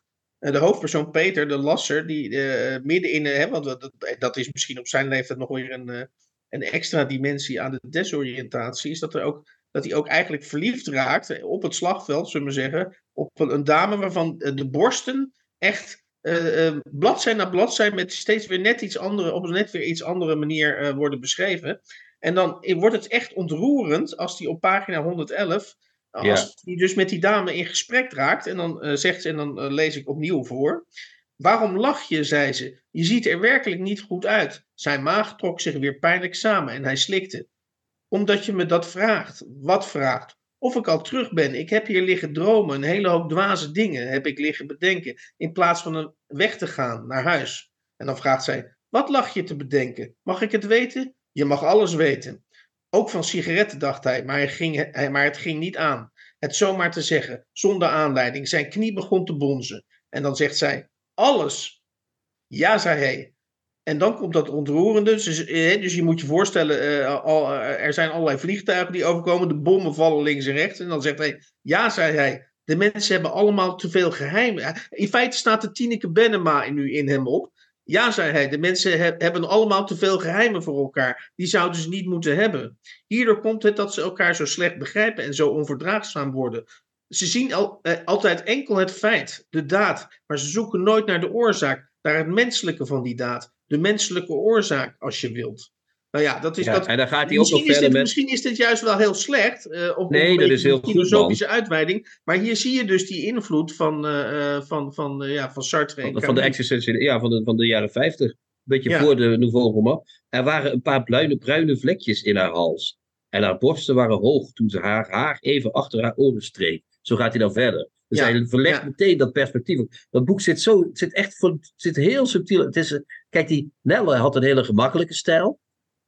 de hoofdpersoon Peter, de lasser, die eh, midden in, eh, want dat, dat- is misschien op zijn leeftijd nog weer een, eh, een extra dimensie aan de desoriëntatie, is dat, er ook, dat hij ook eigenlijk verliefd raakt eh, op het slagveld, zullen we zeggen, op een, dame waarvan eh, de borsten echt eh, eh, bladzij na bladzij met steeds weer net iets andere, op een net weer iets andere manier eh, worden beschreven. En dan eh, wordt het echt ontroerend als die op pagina 111 Ja. Als hij dus met die dame in gesprek raakt en dan eh, zegt ze, en dan eh, lees ik opnieuw voor. Waarom lach je, zei ze. Je ziet er werkelijk niet goed uit. Zijn maag trok zich weer pijnlijk samen en hij slikte. Omdat je me dat vraagt. Wat vraagt? Of ik al terug ben. Ik heb hier liggen dromen. Een hele hoop dwaze dingen heb ik liggen bedenken. In plaats van een weg te gaan naar huis. En dan vraagt zij: Wat lag je te bedenken? Mag ik het weten? Je mag alles weten. Ook van sigaretten, dacht hij, maar, ging, maar het ging niet aan. Het zomaar te zeggen, zonder aanleiding. Zijn knie begon te bonzen. En dan zegt zij: Alles. Ja, zei hij. En dan komt dat ontroerende. Dus, dus je moet je voorstellen, eh, al, eh, er zijn allerlei vliegtuigen die overkomen. De bommen vallen links en rechts. En dan zegt hij: Ja, zei hij. De mensen hebben allemaal te veel geheimen. In feite staat de Tineke Bennema nu in hem op. Ja, zei hij, de mensen he- hebben allemaal te veel geheimen voor elkaar. Die zouden ze niet moeten hebben. Hierdoor komt het dat ze elkaar zo slecht begrijpen en zo onverdraagzaam worden. Ze zien eh, altijd enkel het feit, de daad, maar ze zoeken nooit naar de oorzaak, naar het menselijke van die daad. De menselijke oorzaak, als je wilt. Nou ja, dat is Ja, dat. en dan gaat hij ook nog Misschien is, verder dit, met. misschien is dit juist wel heel slecht. eh of Nee, dat is heel een goed, filosofische uitweiding. Maar hier zie je dus die invloed van, eh, van, van, ja, van Sartre. en Van, van de Camus. existentiële, ja, van de, van de jaren 50. Een beetje Ja. voor de Nouveau Roman. Er waren een paar bruine, bruine vlekjes in haar hals. En haar borsten waren hoog toen ze haar haar even achter haar oren streek. Zo gaat hij dan verder. Dus Ja, hij verlegt ja. meteen dat perspectief. Dat boek zit zo, zit echt voor, zit heel subtiel. Het is, kijk, die Nelle had een hele gemakkelijke stijl.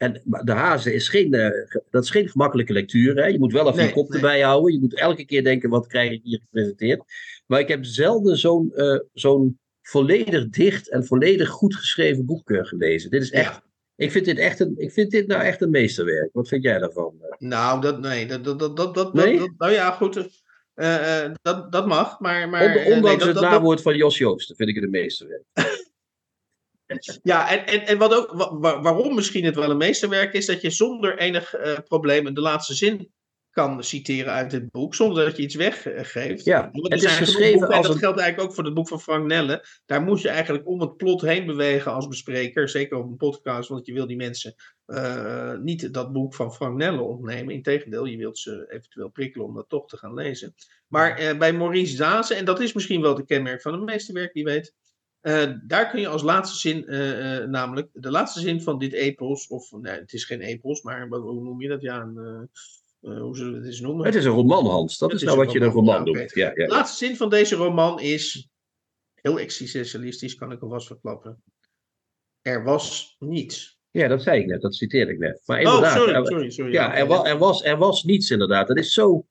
En de Hazen is geen, eh, dat is geen gemakkelijke lectuur. Hè? Je moet wel even Nee, je kop nee. erbij houden. Je moet elke keer denken, wat krijg ik hier gepresenteerd? Maar ik heb zelden zo'n eh, zo'n volledig dicht en volledig goed geschreven boek gelezen. Dit is echt, Ja. ik, vind dit echt een, ik vind dit nou echt een meesterwerk. Wat vind jij daarvan? Nou, dat, nee, dat, dat, dat, dat, Nee? dat- nou ja, goed. eh, dat, dat mag, maar... maar eh, nee, ondanks dat- het nawoord van Jos Joosten vind ik het een meesterwerk. Ja, en, en, en wat ook, wa- wa- waarom misschien het wel een meesterwerk is, dat je zonder enig eh, probleem de laatste zin kan citeren uit dit boek, zonder dat je iets weggeeft. Ja, Want het is geschreven en dat een- geldt eigenlijk ook voor het boek van Frank Nelle. Daar moet je eigenlijk om het plot heen bewegen als bespreker, zeker op een podcast, want je wil die mensen eh, niet dat boek van Frank Nelle ontnemen. Integendeel, je wilt ze eventueel prikkelen om dat toch te gaan lezen. Maar eh, bij Maurice Dazen, en dat is misschien wel de kenmerk van een meesterwerk, wie weet, eh, daar kun je als laatste zin, eh, eh, namelijk de laatste zin van dit epos, of nee, het is geen epos, maar wat, hoe noem je dat? Ja, een, hoe zullen we het eens noemen? Het is een roman, Hans. Dat Het is nou wat je een roman, ja, noemt. Ja, De ja. laatste zin van deze roman is heel existentialistisch, kan ik alvast verklappen. Er was niets. ja, dat zei ik net. Dat citeerde ik net. Maar Oh, inderdaad. sorry, er- sorry, sorry. Ja, er, wa- er, was, er was niets inderdaad. Dat is zo.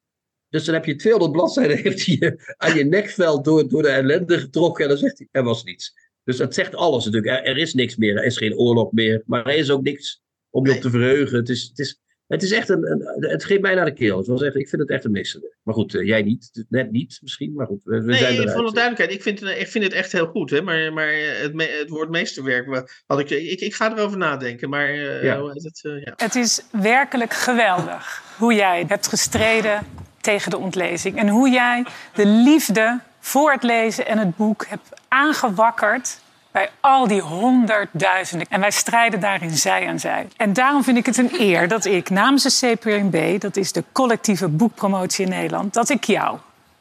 Dus dan heb je 200 bladzijden heeft hij je aan je nekvel door, door de ellende getrokken. En dan zegt hij, er was niets. Dus dat zegt alles natuurlijk. Er, er is niks meer. Er is geen oorlog meer. Maar er is ook niks om je op te verheugen. Het is, het is, het is echt een, een- Het geeft mij naar de keel. Het was echt, ik vind het echt een meesterwerk. Maar goed, eh, jij niet. Net niet misschien. Maar goed, we, we Nee, zijn voor de duidelijkheid, ik vind, het- ik vind het echt heel goed, hè? maar, maar het, me- het woord meesterwerk, had ik, ik, ik ga erover nadenken, maar eh, Ja. hoe heet het? eh, ja. Het is werkelijk geweldig hoe jij hebt gestreden tegen de ontlezing. En hoe jij de liefde voor het lezen en het boek hebt aangewakkerd bij al die honderdduizenden. En wij strijden daarin zij aan zij. En daarom vind ik het een eer dat ik namens de CPNB, dat is de collectieve boekpromotie in Nederland, dat ik jou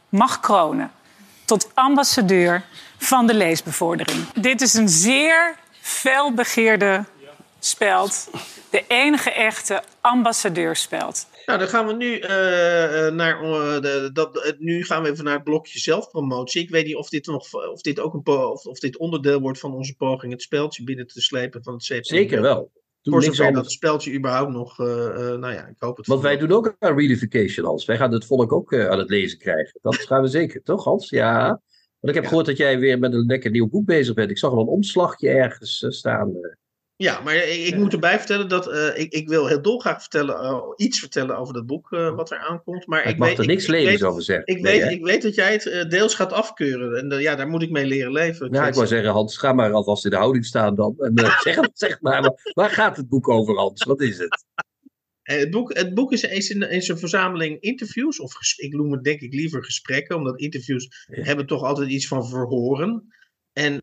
mag kronen tot ambassadeur van de leesbevordering. Dit is een zeer felbegeerde speld. De enige echte ambassadeurspeld. Nou, dan gaan we nu eh, eh, naar eh, de, dat, nu gaan we even naar het blokje zelfpromotie. Ik weet niet of dit nog of dit ook een of, of dit onderdeel wordt van onze poging het speeltje binnen te slepen van het CPN. Zeker wel. Doe Voor zover dat anders. spelletje überhaupt nog, nou ja, ik hoop het. Want wij doen ook aan readification, Hans. Wij gaan het volk ook aan het lezen krijgen. Dat gaan we zeker, toch Hans? Ja. Want ik heb Ja. gehoord dat jij weer met een lekker nieuw boek bezig bent. Ik zag al een omslagje ergens staan. Ja, maar ik, ik moet erbij vertellen dat eh, ik, ik wil heel dolgraag vertellen, eh, iets vertellen over dat boek eh, wat er aankomt. Maar ik ik mag weet, er niks lelijks weet, over zeggen. ik, Nee, weet, ik weet dat jij het deels gaat afkeuren. En ja, daar moet ik mee leren leven. Nou, ik wou zeggen, Hans, ga maar alvast in de houding staan dan. En zeg, zeg maar, maar, waar gaat het boek over, Hans? Wat is het? Het boek, het boek is, is, een, is een verzameling interviews, of ges- ik noem het denk ik liever gesprekken, omdat interviews Ja. hebben toch altijd iets van verhoren. En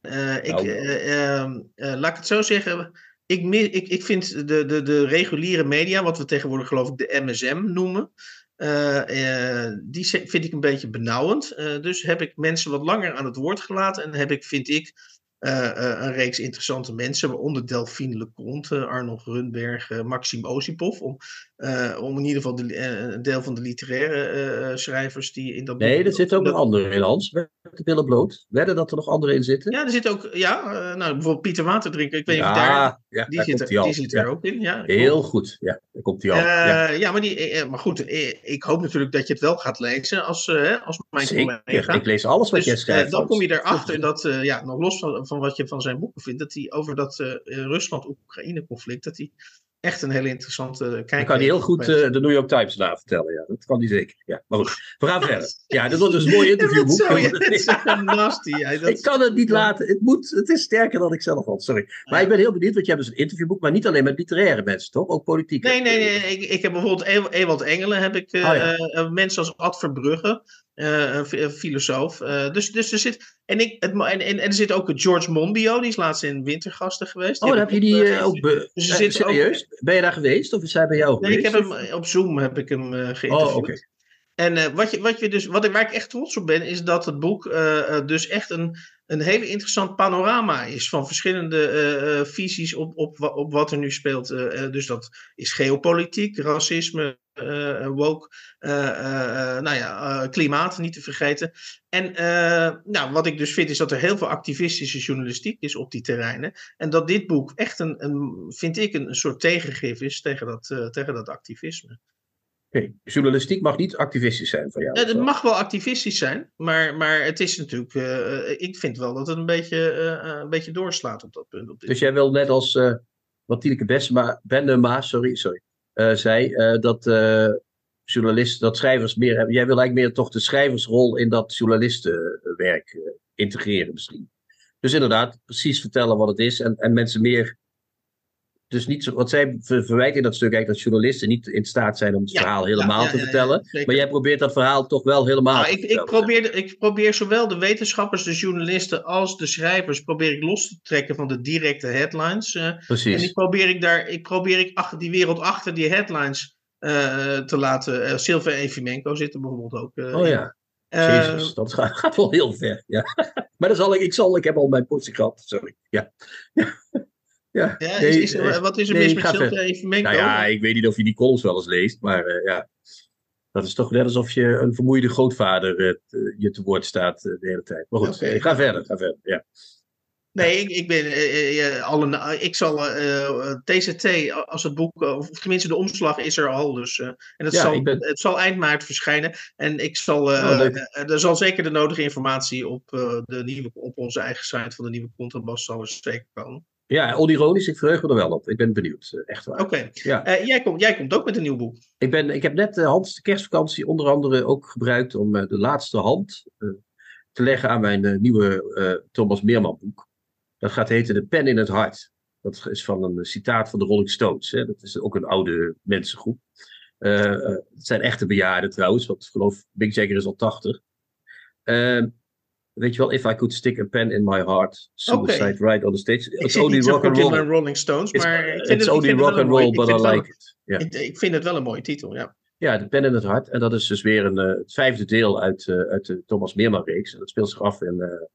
ik, Nou. eh, ehm, eh, laat ik het zo zeggen, ik, ik, ik vind de, de, de reguliere media, wat we tegenwoordig geloof ik de MSM noemen, eh, eh, die vind ik een beetje benauwend. Eh, dus heb ik mensen wat langer aan het woord gelaten en heb ik, vind ik, een reeks interessante mensen, waaronder Delphine Leconte, Arnold Runberg, eh, Maxime Osipov, om, eh, om in ieder geval de, eh, een deel van de literaire eh, eh, schrijvers die in dat Nee, er zit ook dat- een andere in, Hans. Billen bloot. Wedden dat er nog anderen in zitten? Ja, er zit ook, ja, eh, nou, bijvoorbeeld Pieter Waterdrinker, ik weet niet of daar, ja, die daar zit, er, die zit Ja. er ook in. Ja, Heel goed, ja, daar komt hij al. ja. Eh, ja, maar, die, eh, eh, maar goed, eh, ik hoop natuurlijk dat je het wel gaat lezen als, eh, als mijn Zeker, collega. ik lees alles wat Dus, jij eh, schrijft. dan kom je erachter dat, eh, ja, nog los van, van wat je van zijn boeken vindt, dat hij over dat eh, Rusland-Oekraïne-conflict, dat hij echt een hele interessante kijk Dan kan hij heel goed eh, de New York Times na vertellen. Ja, dat kan hij zeker. Ja, maar goed, we gaan verder. Ja, dit wordt dus een mooi interviewboek. Zo, ja, dat is zo nasty. ja, dat- Ik kan het niet laten. Het, moet, het is sterker dan ik zelf had. Sorry. Maar ik ben heel benieuwd, want je hebt dus een interviewboek, maar niet alleen met literaire mensen, toch? Ook politiek. Nee, nee, nee. Ik, ik heb bijvoorbeeld Ew- Ewald Engelen, heb ik, eh, Oh eh, eh, mensen als Ad Verbrugge, eh, filosoof. Eh, dus, dus er zit, en, ik, het, en, en, er zit ook George Monbiot, die is laatst in Wintergasten geweest. Oh, heb je die eh, ook. Be- Dus zit ook- serieus? Ben je daar geweest? Of is hij bij jou Nee, ik heb hem op Zoom heb ik hem eh, geïnterviewd. Oh, oké. En wat je, wat je dus, wat, ik- waar ik echt trots op ben, is dat het boek dus echt een, een hele interessant panorama is van verschillende visies op, op, op wat er nu speelt. Dus dat is geopolitiek, racisme, eh, woke, eh, nou ja, klimaat niet te vergeten. En nou, wat ik dus vind is dat er heel veel activistische journalistiek is op die terreinen. En dat dit boek echt een, een vind ik, een, een soort tegengif is tegen dat, tegen dat activisme. Oké, Journalistiek mag niet activistisch zijn van jou. Ja, of het mag wel activistisch zijn, maar, maar het is natuurlijk. ik vind wel dat het een beetje, een beetje doorslaat op dat punt. Op dit Dus jij wil net als eh wat Tineke Bessema, Bennema, sorry, sorry, zei, eh, dat eh, journalisten, dat schrijvers meer. Jij wil eigenlijk meer toch de schrijversrol in dat journalistenwerk eh, integreren misschien. Dus inderdaad, precies vertellen wat het is en, en mensen meer. Dus niet zo, wat zij ver- verwijten in dat stuk eigenlijk dat journalisten niet in staat zijn om het Ja, verhaal helemaal ja, te ja, vertellen. maar jij probeert dat verhaal toch wel helemaal Nou, te ik, ik, probeer, ik probeer zowel de wetenschappers, de journalisten als de schrijvers probeer ik los te trekken van de directe headlines. eh, en Precies. ik probeer ik daar, ik probeer ik achter die wereld achter die headlines eh, te laten. eh Silva Evimenko zit er bijvoorbeeld ook. Oh ja. Jezus, dat gaat, wel heel ver. Ja. Maar dan zal ik, ik, zal, ik heb al mijn portie gehad. Sorry. Ja. ja. is, is eh, wat is er nee, mis met verder. Evimenko? Nou ja, ik weet niet of je die columns wel eens leest, maar eh, ja. Dat is toch net alsof je een vermoeide grootvader eh, te- je te woord staat de hele tijd. Maar goed, eh, ga verder, ga verder. Ja. Nee, ik, ik ben alle, na- ik zal TCT als het boek, of tenminste de omslag is er al, dus en het, Ja, zal, ben- het zal eind maart verschijnen en ik zal, Oh, er zal zeker de nodige informatie op de nieuwe, op onze eigen site van de nieuwe Contrabas zal er zeker komen. Ja, onironisch, ik verheug me er wel op. Ik ben benieuwd, eh, echt waar. Oké, Ja. Eh, jij, komt, jij komt ook met een nieuw boek. Ik, ben, ik heb net de Hans de kerstvakantie onder andere ook gebruikt om eh, de laatste hand eh, te leggen aan mijn eh, nieuwe eh, Thomas Meerman boek. Dat gaat heten De Pen in het Hart. Dat is van een citaat van de Rolling Stones. Hè. Dat is ook een oude mensengroep. Eh, eh, het zijn echte bejaarden trouwens, want ik geloof Big Jagger is al 80. Weet je wel, If I Could Stick a Pen in My Heart, Suicide Right on the Stage. It's only rock and roll. Rolling Stones, It's, maar ik vind, it's only rock and roll, but I like it. Ik, ik vind het wel een mooie titel, ja. Ja, De Pen in het Hart. En dat is dus weer een, eh, het vijfde deel uit, eh, uit de Thomas Meerman-reeks. En dat speelt zich af in, eh,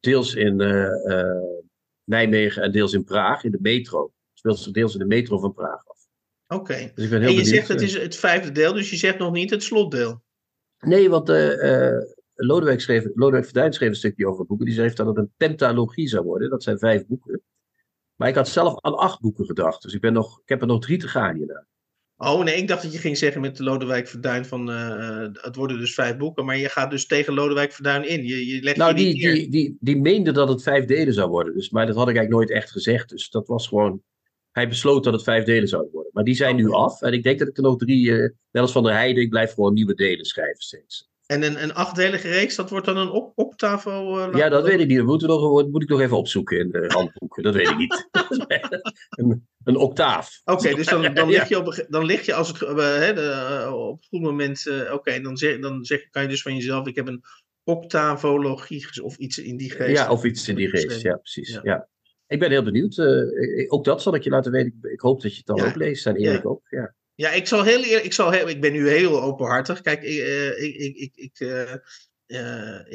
deels in Nijmegen en deels in Praag, in de metro. Het speelt zich deels in de metro van Praag af. Oké. Dus En je benieuwd. zegt het is het vijfde deel, dus je zegt nog niet het slotdeel. Nee, want Lodewijk, schreef, Lodewijk Verduin schreef een stukje over boeken. Die schreef dat het een pentalogie zou worden. Dat zijn vijf boeken. Maar ik had zelf aan acht boeken gedacht. Dus ik, ben nog, ik heb er nog drie te gaan hierna. Oh nee, ik dacht dat je ging zeggen met Lodewijk Verduin van eh, het worden dus vijf boeken, maar je gaat dus tegen Lodewijk Verduin in. Je, je legt Nou, die, neer. die, die, die meende dat het vijf delen zou worden. Dus, maar dat had ik eigenlijk nooit echt gezegd. Dus dat was gewoon. Hij besloot dat het vijf delen zou worden. Maar die zijn nu Oké. af. En ik denk dat ik er nog drie. eh net als van der Heijden, ik blijf gewoon nieuwe delen schrijven steeds. En een, een achtdelige reeks, dat wordt dan een op, optavo? eh, Ja, dat weet ik niet. Dat moet, nog, moet ik nog even opzoeken in de handboeken. Dat weet ik niet. een, een octaaf. Oké, dus dan, dan, Ja. lig je op, dan lig je als het, eh, hè, de, eh, op een goed moment, oké, dan, zeg, dan zeg, kan je dus van jezelf, ik heb een octavologie of iets in die geest. Ja, of iets in die geest. Ja, precies. Ja. Ja. Ik ben heel benieuwd. Ook dat zal ik je laten weten. Ik, hoop dat je het dan Ja. ook leest. En Erik ook. Ja. Ja, ik zal heel eerlijk, ik, zal heel, ik ben nu heel openhartig. Kijk, ik, eh, ik, ik, ik, ik, eh, eh,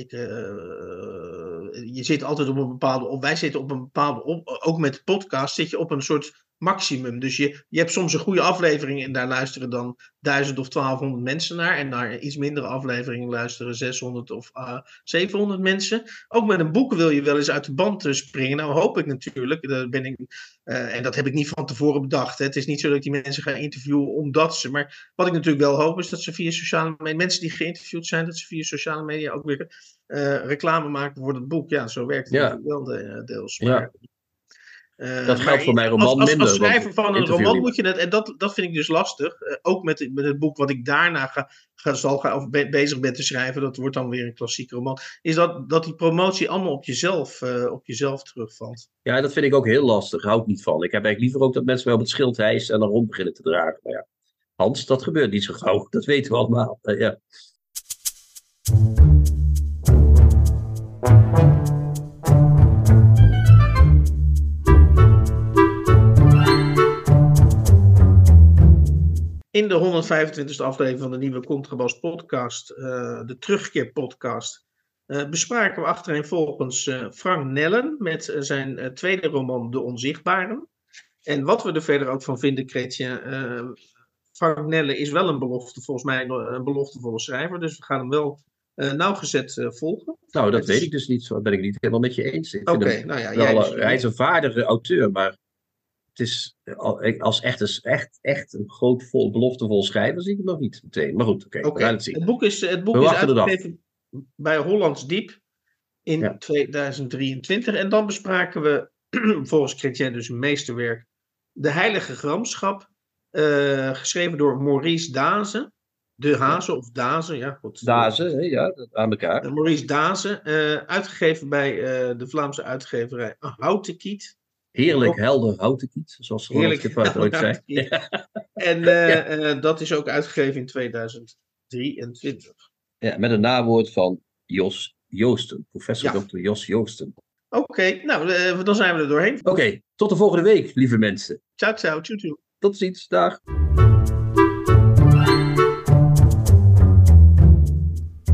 je zit altijd op een bepaalde, op, wij zitten op een bepaalde, op, ook met de podcast zit je op een soort maximum. Dus je, je hebt soms een goede aflevering en daar luisteren dan 1000 of 1200 mensen naar. En naar iets mindere afleveringen luisteren 600 of eh, 700 mensen. Ook met een boek wil je wel eens uit de band eh, springen. Nou hoop ik natuurlijk, daar ben ik, eh, en dat heb ik niet van tevoren bedacht. Hè. Het is niet zo dat ik die mensen ga interviewen omdat ze. Maar wat ik natuurlijk wel hoop is dat ze via sociale media, mensen die geïnterviewd zijn, dat ze via sociale media ook weer eh, reclame maken voor het boek. Ja, zo werkt het Ja. natuurlijk wel de, deels. Ja. Eh, Dat geldt voor mijn roman als, als, minder, Als schrijver van een roman moet je het, en dat, dat vind ik dus lastig, eh, ook met, met het boek wat ik daarna ga, ga, zal gaan, of be- bezig ben te schrijven, dat wordt dan weer een klassieke roman, is dat, dat die promotie allemaal op jezelf, eh, op jezelf terugvalt. ja, dat vind ik ook heel lastig. Hou ik niet van. Ik heb eigenlijk liever ook dat mensen mij op het schild hijsen en dan rond beginnen te dragen. Maar ja, Hans, dat gebeurt niet zo gauw. Dat weten we allemaal. Ja. In de 125e aflevering van de nieuwe Contrabas podcast, eh, de terugkeer podcast, eh, bespraken we achtereenvolgens eh Frank Nellen met zijn tweede roman De Onzichtbaren. En wat we er verder ook van vinden, Kretje, Frank Nellen is wel een belofte, volgens mij een beloftevolle schrijver, dus we gaan hem wel nauwgezet volgen. Nou, dat weet ik dus niet. Zo ben ik niet helemaal met je eens. Oké, nou ja, jij dus- hij is een vaardige auteur, maar het is als echt, een- echt, echt een groot, vol, beloftevol schrijver zie ik het nog niet meteen. Maar goed, oké, we gaan het zien. Het boek is, het boek We is uitgegeven bij Hollands Diep in Ja. 2023. En dan bespraken we volgens Chrétien dus een meesterwerk. De Heilige Gramschap, eh, geschreven door Maurice Dazen. De Hazen of Dazen, ja goed. Dazen, ja, aan elkaar. Maurice Dazen, eh, uitgegeven bij eh, de Vlaamse uitgeverij Houtenkiet. Heerlijk helder houten kiet, zoals Ronald Heerlijk Gippard ooit zei. En eh, eh, dat is ook uitgegeven in 2023. Ja, met een nawoord van Jos Joosten, professor Ja. Dr. Jos Joosten. Oké, nou, eh, dan zijn we er doorheen. Oké, tot de volgende week, lieve mensen. Ciao, ciao, tjoe, tjoe. Tot ziens, dag.